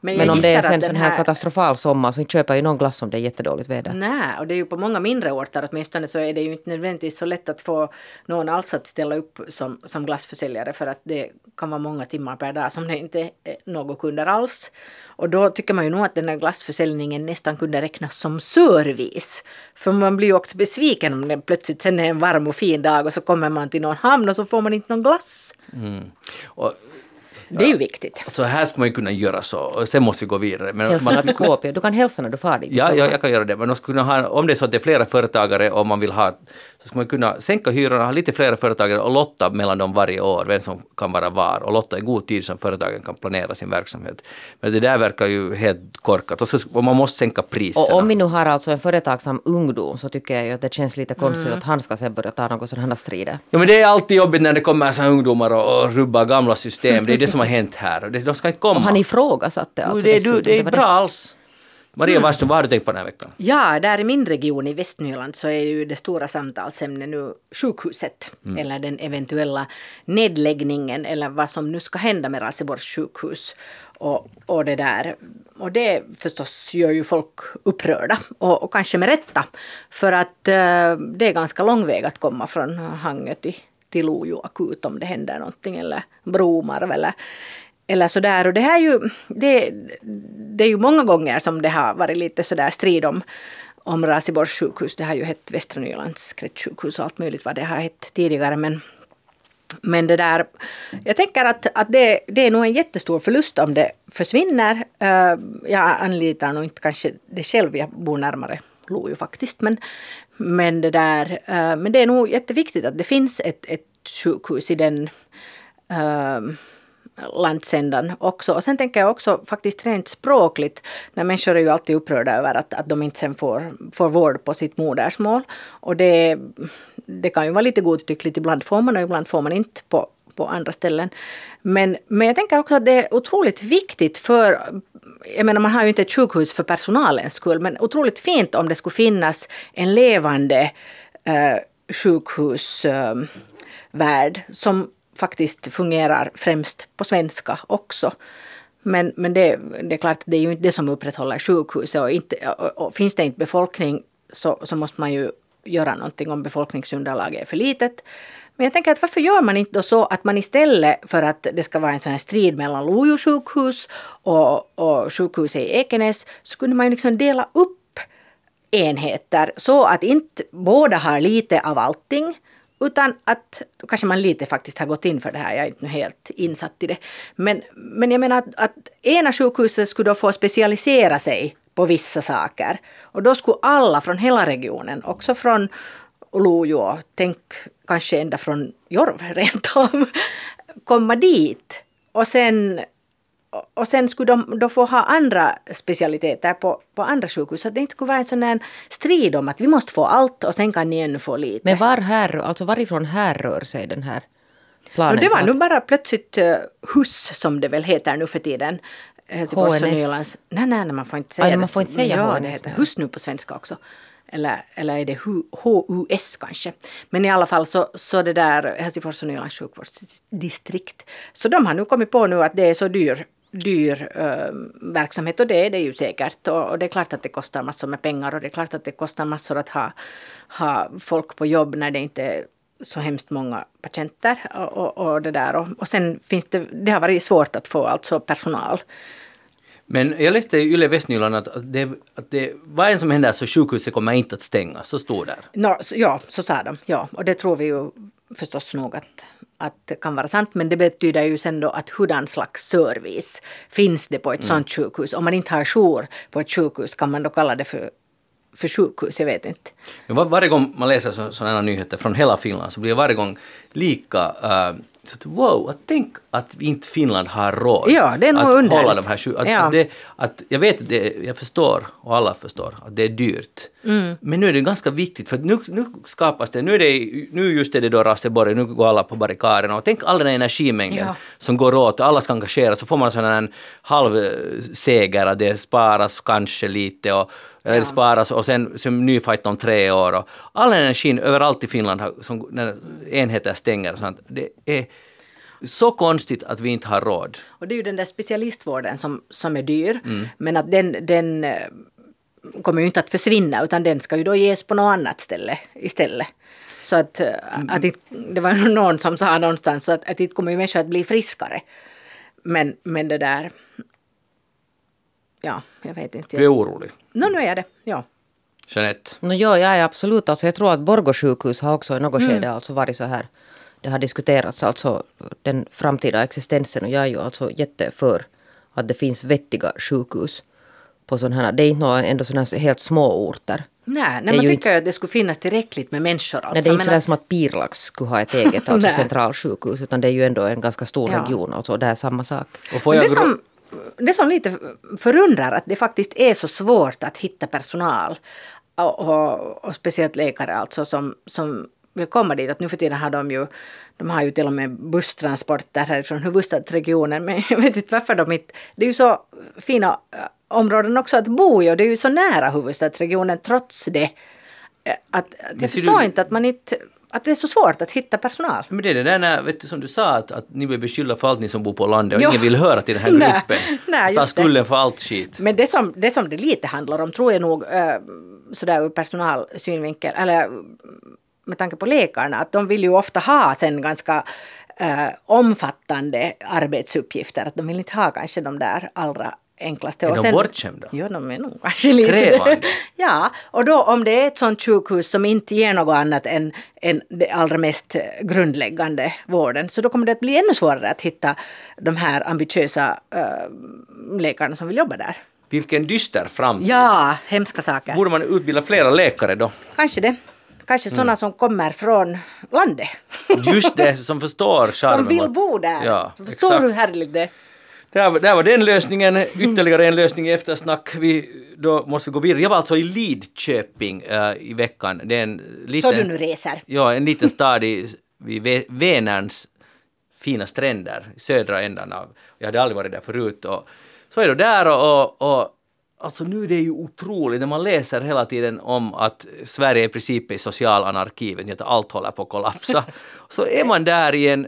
Speaker 3: Jag
Speaker 2: Men om det är sen
Speaker 3: den
Speaker 2: sån här katastrofal sommar så köper ju någon glass om det är jättedåligt väder.
Speaker 3: Nej, och det är ju på många mindre orter åtminstone så är det ju inte nödvändigtvis så lätt att få någon alls att ställa upp som, som glassförsäljare för att det kan vara många timmar per dag som det inte är några kunder alls. Och då tycker man ju nog att den här glassförsäljningen nästan kunde räknas som service. För man blir ju också besviken om det plötsligt sen är en varm och fin dag och så kommer man till någon hamn och så får man inte någon glass.
Speaker 1: Mm. Och
Speaker 3: Det är ju viktigt.
Speaker 1: Så här ska man ju kunna göra så, och sen måste vi gå vidare. Men man
Speaker 2: Hälsarna till Kuopio. Du kan hälsa när du far dit.
Speaker 1: Ja, ja, jag kan göra det. Men de skulle kunna ha, om det är så att det är flera företagare och man vill ha, så ska man kunna sänka hyrorna, ha lite flera företagare och lotta mellan dem varje år, vem som kan vara var. Och lotta i god tid så företagen kan planera sin verksamhet. Men det där verkar ju helt korkat. Och, så, och man måste sänka priserna.
Speaker 2: Och om vi nu har alltså en företagsam ungdom så tycker jag ju att det känns lite konstigt
Speaker 3: Mm.
Speaker 2: att han ska sen börja ta några sådana här strider.
Speaker 1: Ja, men det är alltid jobbigt när det kommer så ungdomar och, och rubbar gamla system. Det är det som har hänt här. Det, de ska inte komma.
Speaker 2: Och han ifrågasatte
Speaker 1: Jo,
Speaker 2: alltså
Speaker 1: det, är, du,
Speaker 2: dessutom,
Speaker 1: det är bra alls. Maria Wahlström, vad har du tänkt på den här veckan?
Speaker 3: Ja, där i min region i Västnyland så är ju det stora samtalsämnet nu sjukhuset. Eller den eventuella nedläggningen eller vad som nu ska hända med Raseborgs sjukhus. Och, och det där. Och det förstås gör ju folk upprörda. Och, och kanske med rätta. För att eh, det är ganska lång väg att komma från Hangö till, till Lojo akut om det händer någonting. Eller Bromarv eller eller sådär. Och det här är ju, det, det är ju många gånger som det har varit lite sådär strid om, om Raseborgs sjukhus. Det har ju hett Västra Nylands kretssjukhus och allt möjligt vad det har hett tidigare. Men, men det där, jag tänker att, att det, det är nog en jättestor förlust om det försvinner. Eh, jag anlitar nog inte kanske det själv, jag bor närmare Lojo faktiskt. Men, men, det där, eh, men det är nog jätteviktigt att det finns ett, ett sjukhus i den uh, landsändan också. Och sen tänker jag också faktiskt rent språkligt, när människor är ju alltid upprörda över att, att de inte sen får, får vård på sitt modersmål. Och det, det kan ju vara lite godtyckligt, ibland får man och ibland får man inte på, på andra ställen. Men, men jag tänker också att det är otroligt viktigt för jag menar man har ju inte ett sjukhus för personalens skull men otroligt fint om det skulle finnas en levande eh, sjukhusvärld eh, som faktiskt fungerar främst på svenska också. Men, men det, det är klart, det är ju inte det som upprätthåller sjukhuset. Och, inte, och, och finns det inte befolkning så, så måste man ju göra någonting om befolkningsunderlaget är för litet. Men jag tänker att varför gör man inte då så att man istället för att det ska vara en sån här strid mellan Lojo sjukhus och, och sjukhuset i Ekenäs så kunde man ju liksom dela upp enheter så att inte båda har lite av allting utan att då kanske man lite faktiskt har gått in för det här, jag är inte helt insatt i det. Men, men jag menar att, att ena sjukhuset skulle då få specialisera sig på vissa saker. Och då skulle alla från hela regionen, också från Lojo, tänk kanske ända från Jorv rent om, komma dit. Och sen och sen skulle de då få ha andra specialiteter på, på andra sjukhus. Så att det inte skulle vara en sån där strid om att vi måste få allt och sen kan ni ännu få lite.
Speaker 2: Men var här, alltså varifrån härrör sig den här planen?
Speaker 3: och det var nu bara plötsligt uh, HUS som det väl heter nu för tiden. Helsingfors och
Speaker 2: HNS.
Speaker 3: Nylands. Nej, nej, nej, man får inte säga
Speaker 2: Aj, man får inte säga
Speaker 3: ja, det heter. HUS nu på svenska också. Eller, eller är det Hu- HUS kanske. Men i alla fall så, så det där Helsingfors och Nylands sjukvårdsdistrikt. Så de har nu kommit på nu att det är så dyr dyr eh, verksamhet och det är det ju säkert. Och, och det är klart att det kostar massor med pengar och det är klart att det kostar massor att ha, ha folk på jobb när det inte är så hemskt många patienter. Och, och, och det där. Och, och sen finns det, det har varit svårt att få alltså personal.
Speaker 1: Men jag läste i Yle Västnyland att, det, att det, vad än som händer så sjukhuset kommer inte att stängas, så stod där.
Speaker 3: Så, ja, så sa de. Ja, och det tror vi ju förstås nog att, att det kan vara sant. Men det betyder ju sen då att hurdan slags service finns det på ett sånt sjukhus? Om man inte har jour på ett sjukhus kan man då kalla det för, för sjukhus? Jag vet inte.
Speaker 1: Var, varje gång man läser så, sådana nyheter från hela Finland så blir det varje gång lika uh, så wow, att tänk att inte Finland har råd
Speaker 3: Ja, det är nog
Speaker 1: att
Speaker 3: underligt.
Speaker 1: hålla de här sju, att,
Speaker 3: Ja.
Speaker 1: att, det, att Jag vet, det, jag förstår och alla förstår att det är dyrt.
Speaker 3: Mm.
Speaker 1: Men nu är det ganska viktigt för nu, nu skapas det, nu är det, nu just är det då Raseborg, nu går alla på barrikaderna och tänk all den här energimängden
Speaker 3: Ja.
Speaker 1: som går åt och alla ska engagera så får man sån här en halv eh, seger att det sparas kanske lite och eller det sparas och sen, sen ny fight om tre år och all energin överallt i Finland har, som, när enheter stänger och sånt, det är så konstigt att vi inte har råd.
Speaker 3: Och det är ju den där specialistvården som, som är dyr. Men att den, den eh, kommer ju inte att försvinna utan den ska ju då ges på något annat ställe istället. Så att, eh, att det, det var någon som sa någonstans så att, att det kommer ju människor att bli friskare. Men, men det där... Ja, jag vet inte.
Speaker 1: Du är orolig.
Speaker 3: Nå, nu är jag det. Ja.
Speaker 1: Jeanette.
Speaker 2: No, ja, jag är absolut. Alltså, jag tror att Borgå sjukhus har också i något
Speaker 3: Mm.
Speaker 2: skede alltså varit så här det har diskuterats alltså den framtida existensen och jag är ju alltså jätteför att det finns vettiga sjukhus på sådana här, det är inte några ändå sådana här helt små orter.
Speaker 3: Nej, nej man tycker ju att det skulle finnas tillräckligt med människor. Alltså,
Speaker 2: Nej, det är inte sådär
Speaker 3: att-
Speaker 2: som att Pirlax skulle ha ett eget alltså centralsjukhus utan det är ju ändå en ganska stor
Speaker 3: Ja.
Speaker 2: region alltså, det är samma sak.
Speaker 1: Och får jag
Speaker 3: det,
Speaker 1: gro-
Speaker 3: som, det som lite förundrar att det faktiskt är så svårt att hitta personal och, och, och speciellt läkare alltså som, som vill komma dit. Att nu för tiden har de ju, de har ju till och med busstransporter härifrån huvudstadsregionen men jag vet inte varför de inte, det är ju så fina äh, områden också att bo i och det är ju så nära huvudstadsregionen trots det. Äh, Att, att jag förstår
Speaker 1: du-
Speaker 3: inte att man inte, att det är så svårt att hitta personal.
Speaker 1: Men det är det där när, vet du, som du sa, att, att ni blir beskyllda för allt ni som bor på landet och
Speaker 3: Jo.
Speaker 1: ingen vill höra till den här gruppen.
Speaker 3: nej,
Speaker 1: Ta skulden för allt skit.
Speaker 3: Men det som, det som det lite handlar om tror jag nog äh, sådär ur personalsynvinkel, eller äh, med tanke på läkarna, att de vill ju ofta ha sen ganska äh, omfattande arbetsuppgifter. Att de vill inte ha kanske de där allra enklaste.
Speaker 1: Är
Speaker 3: Och
Speaker 1: de
Speaker 3: sen-
Speaker 1: bortskämda?
Speaker 3: Ja, de är nog kanske lite
Speaker 1: Krävande.
Speaker 3: Ja, och då om det är ett sånt sjukhus som inte ger något annat än, än det allra mest grundläggande vården, så då kommer det att bli ännu svårare att hitta de här ambitiösa äh, läkarna som vill jobba där.
Speaker 1: Vilken dyster framtid.
Speaker 3: Ja, hemska saker.
Speaker 1: Borde man utbilda flera läkare då?
Speaker 3: Kanske det. Kanske sådana som kommer från landet.
Speaker 1: Just det, som förstår charmen.
Speaker 3: som vill bo där.
Speaker 1: Ja,
Speaker 3: som förstår
Speaker 1: exakt.
Speaker 3: hur härligt det är.
Speaker 1: Där, där var den lösningen. Ytterligare en lösning i eftersnack. Vi, då måste vi gå vidare. Jag var alltså i Lidköping eh, i veckan. Det är en liten,
Speaker 3: Så du nu reser.
Speaker 1: Ja, en liten stad i, vid Vä- Vänerns fina stränder, i södra ändan av... Jag hade aldrig varit där förut. Och, så är det där och, och, och Alltså nu är det ju otroligt när man läser hela tiden om att Sverige i princip är i social anarki, att allt håller på att kollapsa. Så är man där i en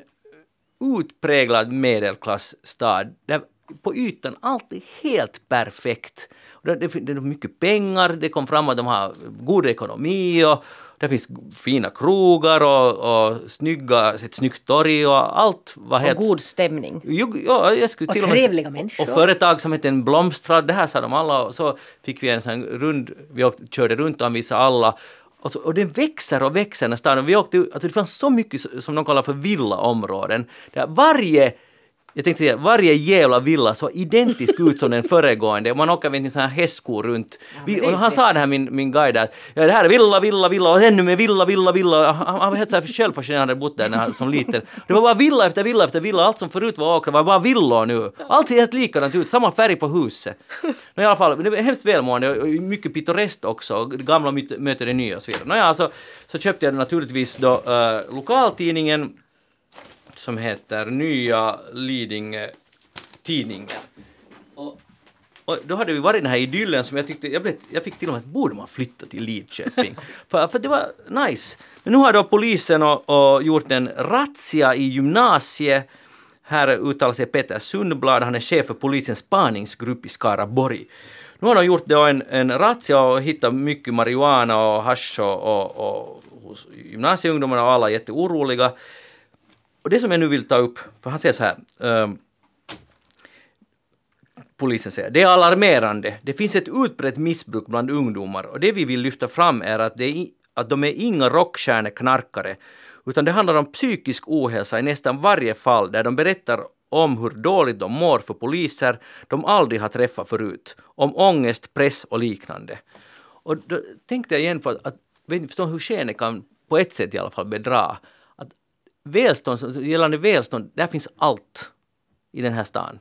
Speaker 1: utpräglad medelklassstad där på ytan allt är helt perfekt. Det, är mycket pengar, det kom fram att de har god ekonomi och det finns fina krogar och, och snygga, ett snyggt torg och allt var
Speaker 2: Och
Speaker 1: helt...
Speaker 2: god stämning.
Speaker 1: Jo, ja, jag skulle
Speaker 3: Och
Speaker 1: till och med,
Speaker 3: trevliga människor.
Speaker 1: Och företagsamheten blomstrade, det här sa de alla och så fick vi en sån rund, vi åkte, körde runt och anvisade alla. Och, så, och den växer och växer den här staden. Vi åkte, alltså det fanns så mycket som de kallar för villaområden. Där varje jag tänkte säga, varje jävla villa så identisk ut som den föregående. Man åker med en sån här hästskor runt. Vi, och han sa det här, min, min guide, att ja, det här är villa, villa, villa och ännu mer villa, villa, villa. Han, han var helt så här självfascinerad, han hade bott där när han, som liten. Det var bara villa efter villa efter villa. Allt som förut var åker var bara villor nu. Allt ser helt likadant ut, samma färg på huset. Men i alla fall, det var hemskt välmående och mycket pittoreskt också. Det gamla möter det nya och så vidare. Nåja, så, så köpte jag naturligtvis då uh, lokaltidningen som heter Nya Lidingö Tidningen. Och, och då hade vi varit i den här idyllen som jag tyckte, jag, blev, jag fick till och med att borde man flytta till Lidköping? för, för det var nice. Men nu har då polisen och, och gjort en razzia i gymnasiet. Här uttalar sig Peter Sundblad, han är chef för polisens spaningsgrupp i Skaraborg. Nu har de gjort då en, en razzia och hittat mycket marijuana och hasch och, och, och hos gymnasieungdomarna och alla är jätteoroliga. Och det som jag nu vill ta upp, för han säger så här. ehm, polisen säger, det är alarmerande. Det finns ett utbrett missbruk bland ungdomar och det vi vill lyfta fram är att, det är, att de är inga rockstjärneknarkare utan det handlar om psykisk ohälsa i nästan varje fall där de berättar om hur dåligt de mår för poliser de aldrig har träffat förut, om ångest, press och liknande. Och då tänkte jag igen på att, att förstå hur skenet kan på ett sätt i alla fall bedra. Välstånd, gällande välstånd, där finns allt i den här stan.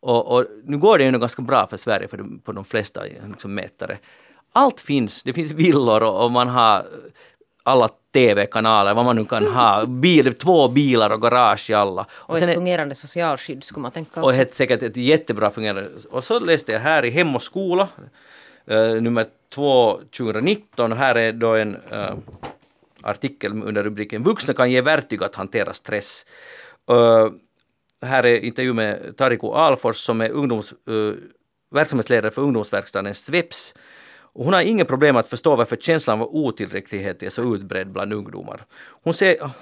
Speaker 1: Och, och nu går det ju nog ganska bra för Sverige för de, på de flesta liksom, mätare. Allt finns, det finns villor och, och man har alla TV-kanaler, vad man nu kan ha, bil, två bilar och garage i alla.
Speaker 2: Och
Speaker 1: sen
Speaker 2: ett fungerande socialskydd skulle man tänka
Speaker 1: och ett, säkert ett jättebra fungerande. Och så läste jag här i Hem och skola, eh, nummer 2 2019. Här är då en eh, artikel under rubriken Vuxna kan ge verktyg att hantera stress. Här är intervju med Tariko Alfors som är ungdoms, verksamhetsledare för ungdomsverkstaden Sveps. Och hon har inga problem att förstå varför känslan av otillräcklighet är så utbredd bland ungdomar. Hon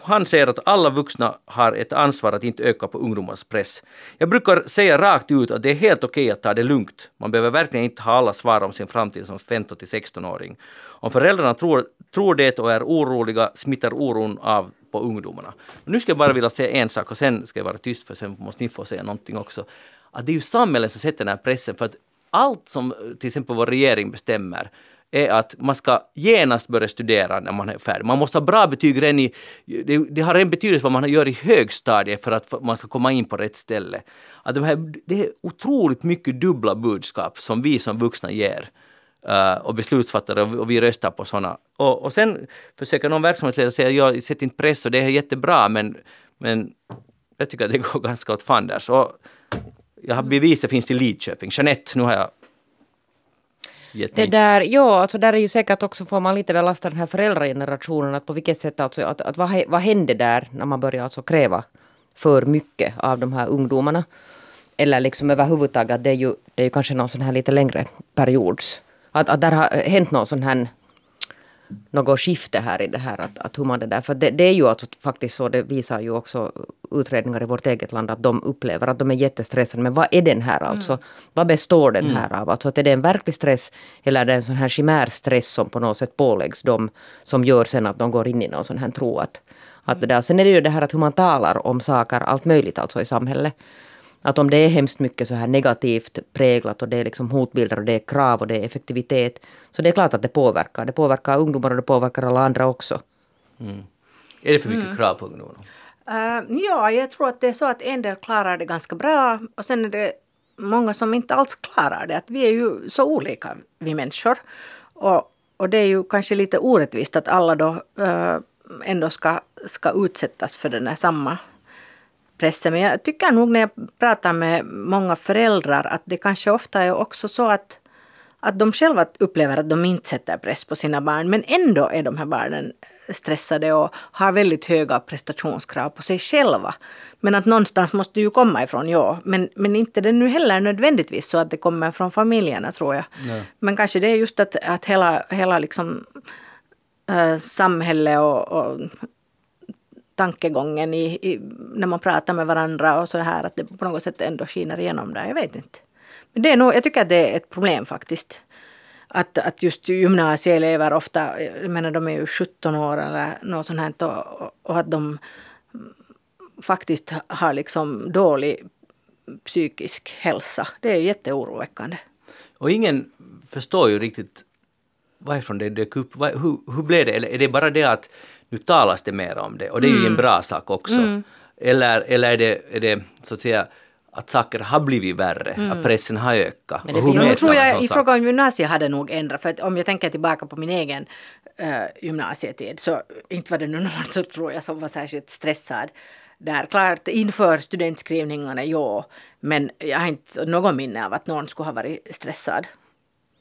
Speaker 1: han säger att alla vuxna har ett ansvar att inte öka på ungdomars press. Jag brukar säga rakt ut att det är helt okej att ta det lugnt. Man behöver verkligen inte ha alla svar om sin framtid som 15 till 16-åring. Om föräldrarna tror, tror det och är oroliga smittar oron av på ungdomarna. Men nu ska jag bara vilja säga en sak och sen ska jag vara tyst för sen måste ni få säga någonting också. Att det är ju samhället som sätter den här pressen för att allt som till exempel vår regering bestämmer är att man ska genast börja studera när man är färdig. Man måste ha bra betyg redan i... Det, det har en betydelse vad man gör i högstadiet för att man ska komma in på rätt ställe. Att det, här, det är otroligt mycket dubbla budskap som vi som vuxna ger. Eh, och beslutsfattare och, och vi röstar på sådana. Och, och sen försöker någon verksamhetsledare säga jag sätter inte press och det är jättebra men, men jag tycker att det går ganska åt fanders. Och jag har beviset finns i Lidköping. Jeanette, nu har jag
Speaker 2: det där, ja, alltså där är ju säkert också får man lite belasta den här föräldragenerationen. Att på vilket sätt alltså, att, att vad, vad hände där när man började alltså kräva för mycket av de här ungdomarna? Eller liksom överhuvudtaget, det är ju, det är ju kanske någon sån här lite längre periods. Att, att där har hänt någon sån här något skifte här i det här. Att, att hur man det där, för det, det är ju alltså faktiskt så, det visar ju också utredningar i vårt eget land, att de upplever att de är jättestressade. Men vad är den här alltså? Mm. Vad består den här mm. av? Alltså att är det en verklig stress eller är det en sån här chimärstress som på något sätt påläggs dem som gör sen att de går in i någon sån här tro att, att det där. Sen är det ju det här att hur man talar om saker, allt möjligt alltså i samhället. Att om det är hemskt mycket så här negativt präglat och det är liksom hotbilder och det är krav och det är effektivitet. Så det är klart att det påverkar. Det påverkar ungdomar och det påverkar alla andra också.
Speaker 1: Mm. Är det för mycket mm. krav på ungdomarna?
Speaker 3: Uh, ja, jag tror att det är så att en del klarar det ganska bra och sen är det många som inte alls klarar det. Att vi är ju så olika, vi människor. Och, och det är ju kanske lite orättvist att alla då uh, ändå ska, ska utsättas för den här samma pressen. Men jag tycker nog när jag pratar med många föräldrar att det kanske ofta är också så att, att de själva upplever att de inte sätter press på sina barn. Men ändå är de här barnen stressade och har väldigt höga prestationskrav på sig själva. Men att någonstans måste ju komma ifrån, ja. Men, men inte det nu heller nödvändigtvis så att det kommer från familjerna tror jag. Nej. Men kanske det är just att, att hela, hela liksom, äh, samhälle och, och tankegången i, i, när man pratar med varandra och så här att det på något sätt ändå skiner igenom där. Jag vet inte. Men det är nog, jag tycker att det är ett problem faktiskt. Att, att just gymnasieelever ofta, jag menar de är ju 17 år eller något sånt här och, och att de faktiskt har liksom dålig psykisk hälsa. Det är jätteoroväckande.
Speaker 1: Och ingen förstår ju riktigt varifrån det dök upp. Hur, hur blev det? Eller är det bara det att nu talas det mer om det och det är ju en mm. bra sak också. Mm. Eller, eller är, det, är det så att säga att saker har blivit värre, mm. att pressen har ökat.
Speaker 3: Men det, och hur jag tror jag i fråga om gymnasiet hade nog ändrat, för att om jag tänker tillbaka på min egen äh, gymnasietid så inte var det någon så tror jag som var särskilt stressad där. Klart inför studentskrivningarna, ja, men jag har inte någon minne av att någon skulle ha varit stressad.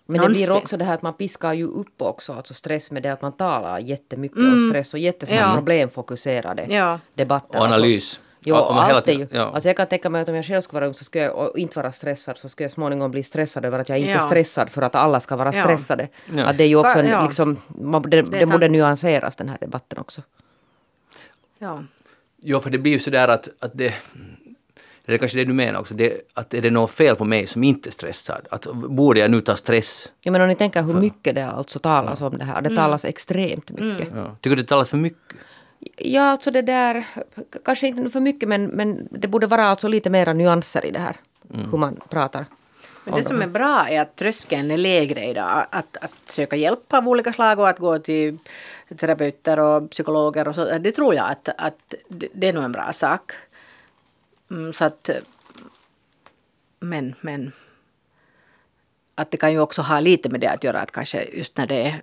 Speaker 2: Men det blir också det här att man piskar ju upp också, alltså stress med det att man talar jättemycket mm. om stress och jättesmå ja. problemfokuserade ja. debatter.
Speaker 1: Och analys.
Speaker 2: Alltså, jo, och allt är ju. Ja. Alltså jag kan tänka mig att om jag själv skulle vara ung så skulle jag, och inte vara stressad så skulle jag småningom bli stressad över att jag inte ja. är stressad för att alla ska vara stressade. Ja. Att det är ju också en, liksom, det, det, det borde nyanseras den här debatten också.
Speaker 1: Ja. Ja, för det blir ju sådär att, att det, det är kanske det du menar också, det, att är det något fel på mig som inte är stressad? Att borde jag nu ta stress?
Speaker 2: Ja men om ni tänker hur mycket det alltså talas om det här, det mm. talas extremt mycket. Mm.
Speaker 1: Ja. Tycker du det talas för mycket?
Speaker 2: Ja, alltså det där, kanske inte för mycket men, men det borde vara alltså lite mera nyanser i det här, mm. hur man pratar.
Speaker 3: Men det som är bra är att tröskeln är lägre idag. Att, att söka hjälp av olika slag och att gå till terapeuter och psykologer och så. Det tror jag att, att det är nog en bra sak. Mm, så att, men, men att det kan ju också ha lite med det att göra att kanske just när det är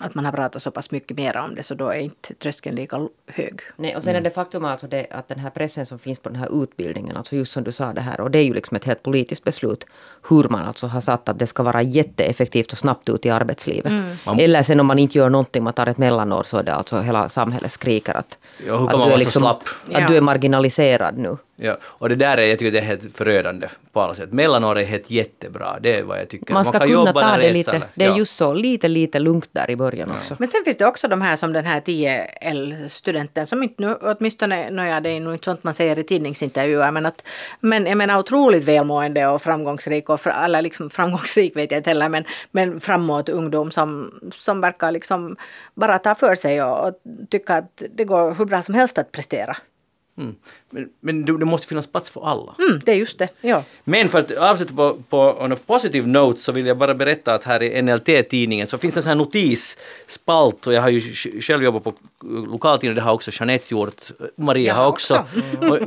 Speaker 3: att man har pratat så pass mycket mer om det så då är inte tröskeln lika hög.
Speaker 2: Nej, och sen är det faktum alltså det, att den här pressen som finns på den här utbildningen, alltså just som du sa det här, och det är ju liksom ett helt politiskt beslut hur man alltså har satt att det ska vara jätteeffektivt och snabbt ut i arbetslivet. Mm. Eller sen om man inte gör någonting, man tar ett mellanår så är det alltså hela samhället skriker att,
Speaker 1: ja, att, du, är liksom, att
Speaker 2: ja. du är marginaliserad nu.
Speaker 1: Ja, och det där är, jag tycker det är helt förödande på alla sätt. Mellanår är helt jättebra, det är vad jag tycker.
Speaker 2: Man ska
Speaker 1: kan
Speaker 2: kunna
Speaker 1: jobba
Speaker 2: ta det
Speaker 1: är
Speaker 2: lite, det är
Speaker 1: Ja.
Speaker 2: just så, lite, lite lugnt där i början också.
Speaker 3: Men sen finns det också de här som den här 10L-studenten som inte nu, åtminstone, nåja det är nog inte sånt man säger i tidningsintervjuer, men att, men jag menar otroligt välmående och framgångsrik och, fra, eller liksom framgångsrik vet jag inte heller, men, men framåt ungdom som, som verkar liksom bara ta för sig och, och tycka att det går hur bra som helst att prestera.
Speaker 1: Mm. Men, men det måste finnas plats för alla.
Speaker 3: Mm, det är just det, ja.
Speaker 1: Men för att avsluta på, på on a positive note så vill jag bara berätta att här i NLT-tidningen så finns en sån här notisspalt och jag har ju sj- själv jobbat på lokaltidningen, det har också Jeanette gjort, Maria
Speaker 3: Jag
Speaker 1: har
Speaker 3: har
Speaker 1: också. Och,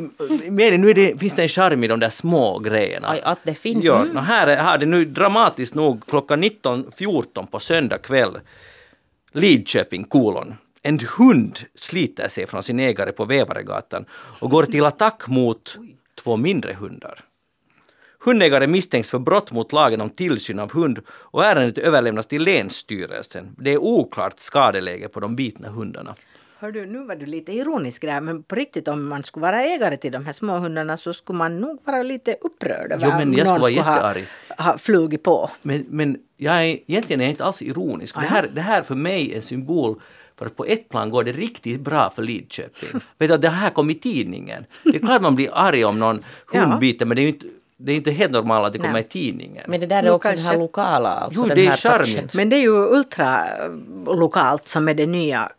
Speaker 1: men nu är det, finns det en charm i de där små grejerna.
Speaker 2: Aj, att det finns.
Speaker 1: Ja, och här är- har det nu dramatiskt nog klockan 19.14 på söndag kväll Lidköping kolon. En hund sliter sig från sin ägare på Vävaregatan och går till attack mot två mindre hundar. Hundägare misstänks för brott mot lagen om tillsyn av hund och ärendet överlämnas till Länsstyrelsen. Det är oklart skadeläge på de bitna hundarna.
Speaker 3: Hör du, nu var du lite ironisk där, men på riktigt om man skulle vara ägare till de här små hundarna så skulle man nog vara lite upprörd över
Speaker 1: Jo, men
Speaker 3: om
Speaker 1: jag skulle
Speaker 3: någon
Speaker 1: vara
Speaker 3: ha, ha flugit på.
Speaker 1: Men, men jag är, egentligen är jag inte alls ironisk. Det här, det här för mig är en symbol för att på ett plan går det riktigt bra för Lidköping. Vet du, att det här kom i tidningen. Det är klart man blir arg om någon hund biter, men det är ju inte, det är inte helt normalt att det kommer
Speaker 3: Nej.
Speaker 1: i tidningen.
Speaker 2: Men det där är också den
Speaker 3: kanske-
Speaker 2: här lokala, alltså
Speaker 1: Jo,
Speaker 2: den
Speaker 1: det är
Speaker 2: här
Speaker 1: charmigt.
Speaker 3: Men det är ju ultra eh, lokalt som är det nya,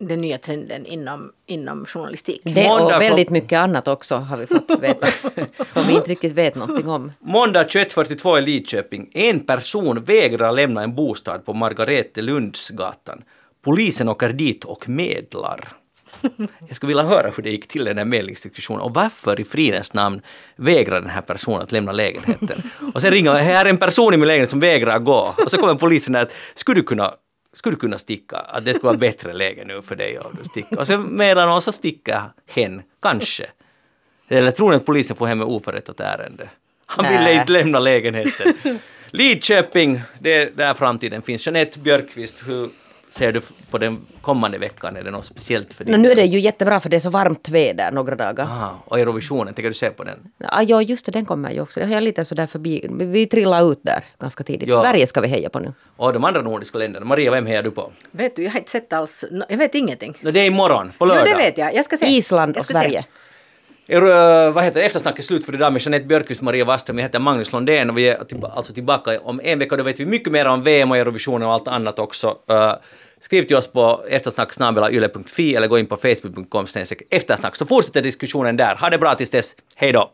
Speaker 3: den nya trenden inom, inom journalistik.
Speaker 2: Det och väldigt mycket annat också har vi fått veta. som vi inte riktigt vet någonting om.
Speaker 1: Måndag 21.42 i Lidköping. En person vägrar lämna en bostad på Margaretelundsgatan. Polisen åker dit och medlar. Jag skulle vilja höra hur det gick till den här medlingsdiskussionen och varför i fridens namn vägrar den här personen att lämna lägenheten. Och sen ringer här är en person i min lägenhet som vägrar gå och så kommer polisen att skulle du kunna skulle du kunna sticka? Att det skulle vara bättre läge nu för dig du sticker. Och sen medan någon så sticker hen, kanske. Eller tror ni att polisen får hem ett oförrättat ärende? Han ville inte lämna lägenheten. Lidköping, det är där framtiden finns. Jeanette Björkqvist, hur ser du på den kommande veckan? Är det något speciellt för dig?
Speaker 2: No, nu är det ju jättebra för det är så varmt väder några dagar.
Speaker 1: Aha, och Eurovisionen, tänker du se på den?
Speaker 2: Ja, ja, just det, den kommer ju också. Jag är lite sådär förbi. Vi- trillar ut där ganska tidigt.
Speaker 1: Ja.
Speaker 2: Sverige ska vi heja på nu.
Speaker 1: Och de andra nordiska länderna. Maria, vem hejar du på?
Speaker 3: Vet du, jag har inte sett alls, jag vet ingenting.
Speaker 1: No, det är imorgon, på
Speaker 3: Jo,
Speaker 1: lördag.
Speaker 3: det vet jag. Jag ska se.
Speaker 2: Island
Speaker 3: Jag
Speaker 2: och
Speaker 3: ska se.
Speaker 1: Er, eh, vad heter? Eftersnack är slut för idag med Jeanette Björkqvist, Maria Wasström, jag heter Magnus Lundén och vi är alltså tillbaka om en vecka. Då vet vi mycket mer om VM och Eurovisionen och allt annat också. Uh, skriv till oss på eftersnacksnabelayle.fi eller gå in på facebook.com eftersnack så fortsätter diskussionen där. Ha det bra tills dess. Hej då!